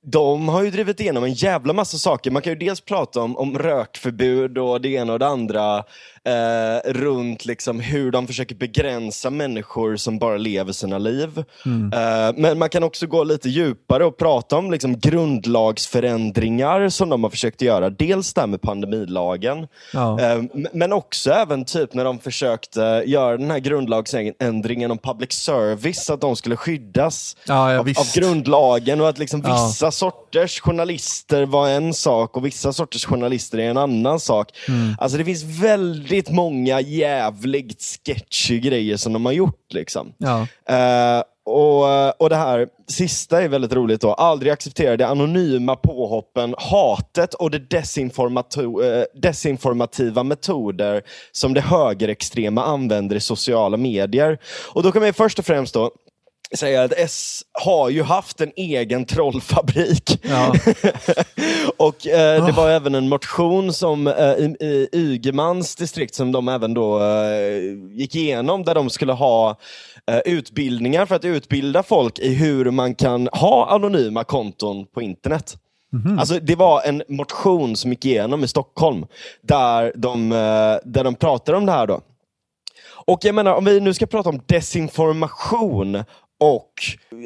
De har ju drivit igenom en jävla massa saker. Man kan ju dels prata om, om rökförbud och det ena och det andra eh, runt liksom hur de försöker begränsa människor som bara lever sina liv. Eh, men man kan också gå lite djupare och prata om liksom grundlagsförändringar som de har försökt göra. Dels det här med pandemilagen, Ja. Eh, Men också även typ när de försökte göra den här grundlagsändringen om public service, att de skulle skyddas Ja, ja, av, av grundlagen och att liksom vissa sorters journalister var en sak och vissa sorters journalister är en annan sak. Mm. Alltså det finns väldigt många jävligt sketchy grejer som de har gjort. liksom. Ja. Eh, och, och det här sista är väldigt roligt då. Aldrig acceptera de anonyma påhoppen, hatet och de eh, desinformativa metoder som det högerextrema använder i sociala medier. Och då kan ju först och främst då säga att S har ju haft en egen trollfabrik. Ja. och eh, det var även en motion som eh, i, i Ygemans distrikt som de även då eh, gick igenom där de skulle ha eh, utbildningar för att utbilda folk i hur man kan ha anonyma konton på internet. Alltså Det var en motion som gick igenom i Stockholm där de, eh, där de pratade om det här. då. Och jag menar, om vi nu ska prata om desinformation och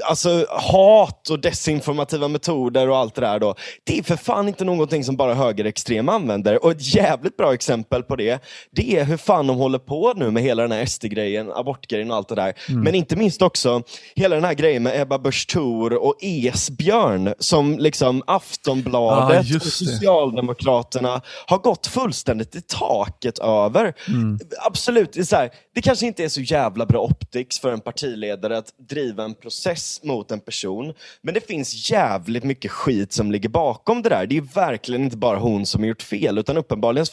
alltså, hat och desinformativa metoder och allt det där då. Det är för fan inte någonting som bara högerextrema använder. Och ett jävligt bra exempel på det, det är hur fan de håller på nu med hela den här SD-grejen, abortgrejen och allt det där. Men inte minst också hela den här grejen med Ebba Busch Thor och Esbjörn som liksom Aftonbladet Ja, och. Socialdemokraterna har gått fullständigt i taket över. Absolut, det, är så här, det kanske inte är så jävla bra optics för en partiledare att driva en process mot en person. Men det finns jävligt mycket skit som ligger bakom det där. Det är verkligen inte bara hon som har gjort fel, utan uppenbarligen,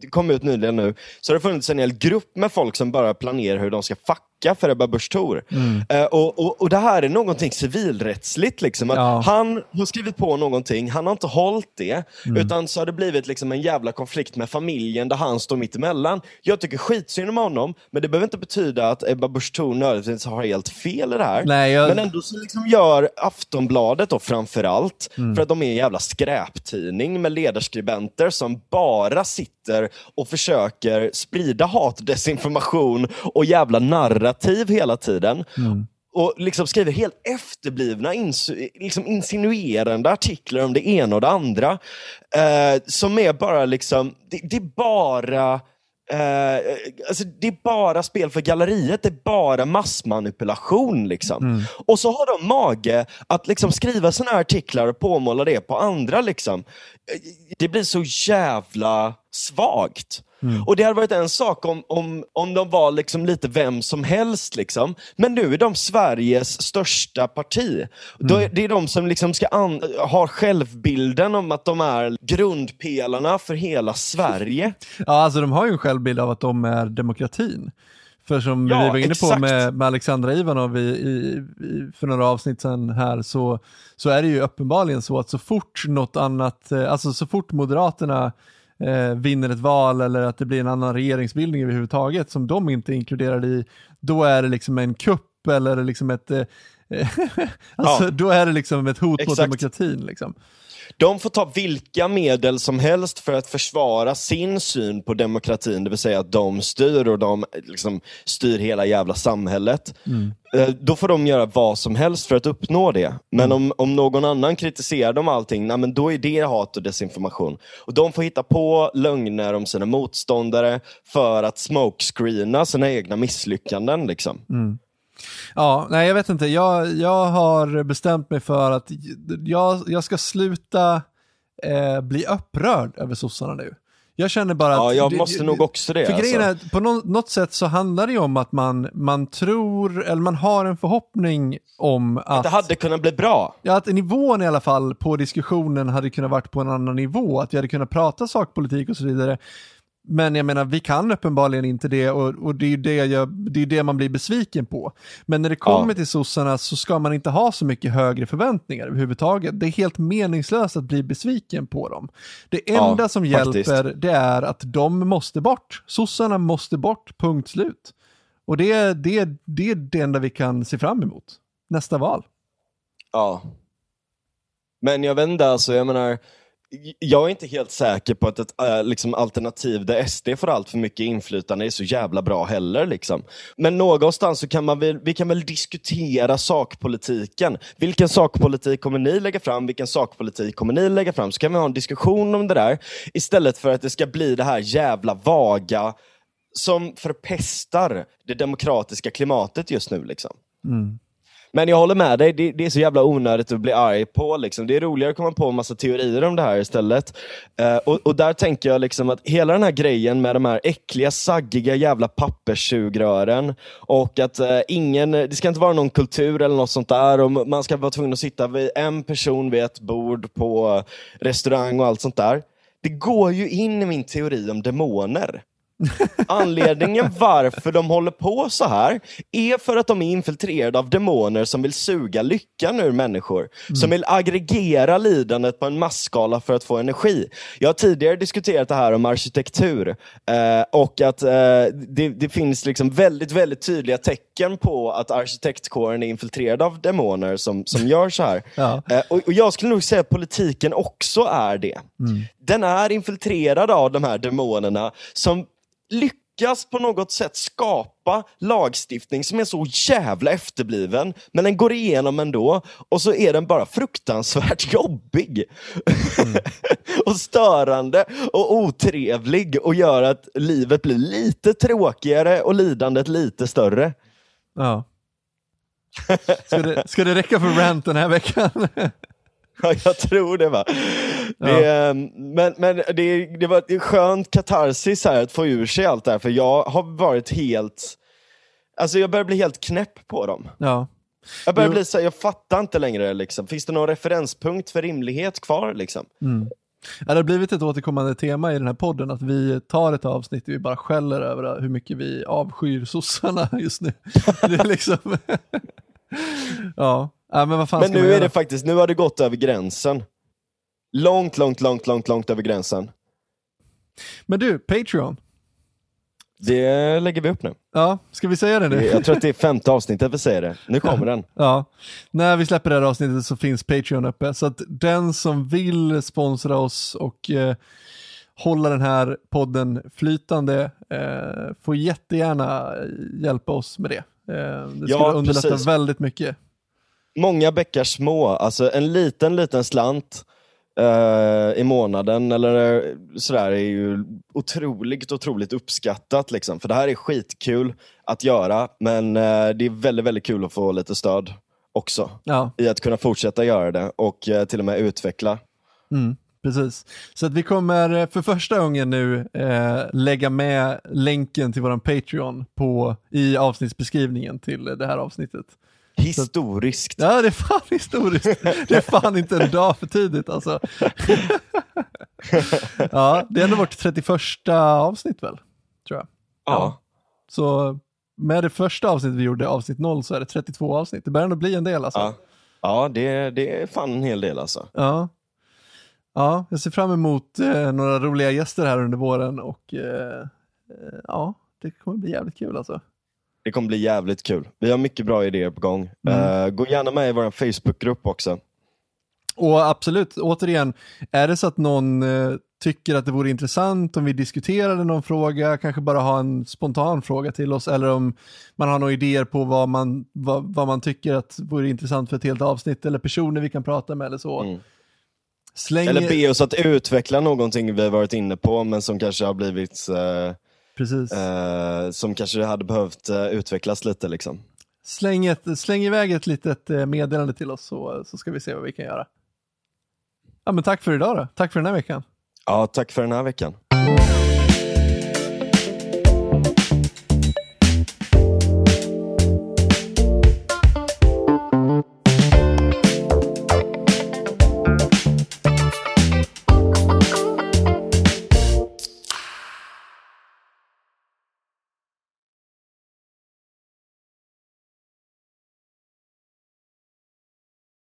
det kom ut nyligen nu, så har det funnits en hel grupp med folk som bara planerar hur de ska fucka för Ebba Busch Thor. Eh, och, och, och det här är någonting civilrättsligt. Liksom, Ja. Han har skrivit på någonting, han har inte hållit det, utan så har det blivit liksom en jävla konflikt med familjen där han står mitt emellan. Jag tycker skitsynd om honom, men det behöver inte betyda att Ebba Busch Thor nödvändigtvis har helt fel i det här. Nej, jag- Men ändå så liksom gör Aftonbladet då framförallt, Mm. för att de är en jävla skräptidning med ledarskribenter som bara sitter och försöker sprida hat, desinformation och jävla narrativ hela tiden. Mm. Och liksom skriver helt efterblivna, insu- liksom insinuerande artiklar om det ena och det andra. Eh, som är bara liksom, det, det är bara Eh, alltså det är bara spel för galleriet, det är bara massmanipulation. Liksom. Och så har de mage att liksom skriva såna här artiklar och påmåla det på andra. Liksom. Eh, Det blir så jävla svagt. Och Det hade varit en sak om, om, om de var liksom lite vem som helst. Liksom. Men nu är de Sveriges största parti. Är, det är de som liksom ska an, har självbilden om att de är grundpelarna för hela Sverige. Ja, alltså de har ju en självbild av att de är demokratin. För som Ja, vi var inne på exakt. med, med Alexandra Ivanov i, i, i, för några avsnitt sedan här så, så är det ju uppenbarligen så att så fort något annat, eh, alltså så fort Moderaterna eh, vinner ett val eller att det blir en annan regeringsbildning överhuvudtaget som de inte är inkluderade i, då är det liksom en kupp eller liksom ett, eh, alltså, Ja. Då är det liksom ett hot mot Exakt. demokratin. Liksom. De får ta vilka medel som helst för att försvara sin syn på demokratin, det vill säga att de styr och de liksom styr hela jävla samhället. Eh, Då får de göra vad som helst för att uppnå det. Men om, om någon annan kritiserar dem allting, nej, men då är det hat och desinformation. Och de får hitta på lögner om sina motståndare för att smokescreena sina egna misslyckanden. Liksom. Ja, nej jag vet inte. Jag, jag har bestämt mig för att jag, jag ska sluta eh, bli upprörd över sossarna nu. Jag känner bara att... Ja, jag måste det- nog också det. För grejen alltså. är, på nå- något sätt så handlar det ju om att man, man tror, eller man har en förhoppning om att... Det hade kunnat bli bra. Ja, att nivån i alla fall på diskussionen hade kunnat varit på en annan nivå, att vi hade kunnat prata sakpolitik och så vidare. Men jag menar, vi kan uppenbarligen inte det och, och det är det, jag, det, är det man blir besviken på. Men när det kommer Ja. till sossarna så ska man inte ha så mycket högre förväntningar överhuvudtaget. Det är helt meningslöst att bli besviken på dem. Det Ja, enda som faktiskt. hjälper det är att de måste bort. Sossarna måste bort, punkt slut. Och det, det, det är det enda vi kan se fram emot. Nästa val. Ja. Men jag inte, alltså, jag menar, jag är inte helt säker på att ett äh, liksom, alternativ där SD får allt för mycket inflytande är så jävla bra heller. Liksom. Men någonstans så kan man väl, vi kan väl diskutera sakpolitiken. Vilken sakpolitik kommer ni lägga fram? Vilken sakpolitik kommer ni lägga fram? Så kan vi ha en diskussion om det där istället för att det ska bli det här jävla vaga som förpestar det demokratiska klimatet just nu. Liksom. Mm. Men jag håller med dig, det, det är så jävla onödigt att bli arg på. Liksom. Det är roligare att komma på en massa teorier om det här istället. Eh, och, och där tänker jag liksom att hela den här grejen med de här äckliga, saggiga jävla papperssugrören och att eh, ingen, det ska inte vara någon kultur eller något sånt där och man ska vara tvungen att sitta vid en person vid ett bord på restaurang och allt sånt där. Det går ju in i min teori om demoner. Anledningen varför de håller på så här är för att de är infiltrerade av demoner som vill suga lyckan ur människor. Som vill aggregera lidandet på en masskala för att få energi. Jag har tidigare diskuterat det här om arkitektur eh, och att eh, det, det finns liksom väldigt, väldigt tydliga tecken på att arkitektkåren är infiltrerad av demoner som, som gör så här. Ja. Eh, och, och jag skulle nog säga att politiken också är det. Den är infiltrerad av de här demonerna som lyckas på något sätt skapa lagstiftning som är så jävla efterbliven, men den går igenom ändå och så är den bara fruktansvärt jobbig. och störande och otrevlig och gör att livet blir lite tråkigare och lidandet lite större. Ja. Ska det, ska det räcka för rant den här veckan? Ja, jag tror det va. Det, är, men men det, det var ett skönt katarsis här att få ur sig allt det här, för jag har varit helt... Alltså jag börjar bli helt knäpp på dem. ja. Jag börjar Jo. bli så här, jag fattar inte längre liksom. Finns det någon referenspunkt för rimlighet kvar liksom? Ja, det har blivit ett återkommande tema i den här podden att vi tar ett avsnitt där vi bara skäller över hur mycket vi avskyr sossarna just nu. Det är liksom... ja. Ja, men vad fan Men ska man nu är göra? det faktiskt, nu har det gått över gränsen. Långt, långt, långt, långt, långt över gränsen. Men du, Patreon. Det lägger vi upp nu. Ja, ska vi säga det nu? Jag tror att det är femte avsnittet vi säger det. Nu kommer den. Ja, när vi släpper det här avsnittet så finns Patreon uppe. Så att den som vill sponsra oss och eh, hålla den här podden flytande eh, får jättegärna hjälpa oss med det. Eh, det skulle Ja, underlätta precis. väldigt mycket. Många bäckar små, alltså en liten, liten slant eh, i månaden eller sådär är ju otroligt, otroligt uppskattat liksom. För det här är skitkul att göra, men eh, det är väldigt, väldigt kul att få lite stöd också Ja, i att kunna fortsätta göra det och eh, till och med utveckla. mm, precis. Så att vi kommer eh, för första gången nu eh, lägga med länken till våran Patreon på, i avsnittsbeskrivningen till det här avsnittet. Historiskt. Ja, det är fan historiskt. Det är fan inte en dag för tidigt alltså. ja, det är ändå vårt 31 avsnitt väl, tror jag. Ja. Så med det första avsnittet vi gjorde, avsnitt 0, så är det 32 avsnitt. Det börjar ändå bli en del alltså. Ja, ja det, det är fan en hel del alltså. Ja. Ja, jag ser fram emot eh, några roliga gäster här under våren och eh, eh, ja, det kommer bli jävligt kul alltså. Det kommer bli jävligt kul. Vi har mycket bra idéer på gång. Mm. Eh, gå gärna med i vår Facebookgrupp också. Och absolut, återigen, är det så att någon eh, tycker att det vore intressant om vi diskuterade någon fråga, kanske bara ha en spontan fråga till oss, eller om man har några idéer på vad man, vad, vad man tycker att vore intressant för ett helt avsnitt, eller personer vi kan prata med eller så. Mm. Släng... Eller be oss att utveckla någonting vi har varit inne på men som kanske har blivit eh, Precis. eh, som kanske hade behövt eh, utvecklas lite liksom. Släng, ett, släng iväg ett litet eh, meddelande till oss så, så ska vi se vad vi kan göra. Ja, men tack för idag då. Tack för den här veckan. Ja, tack för den här veckan.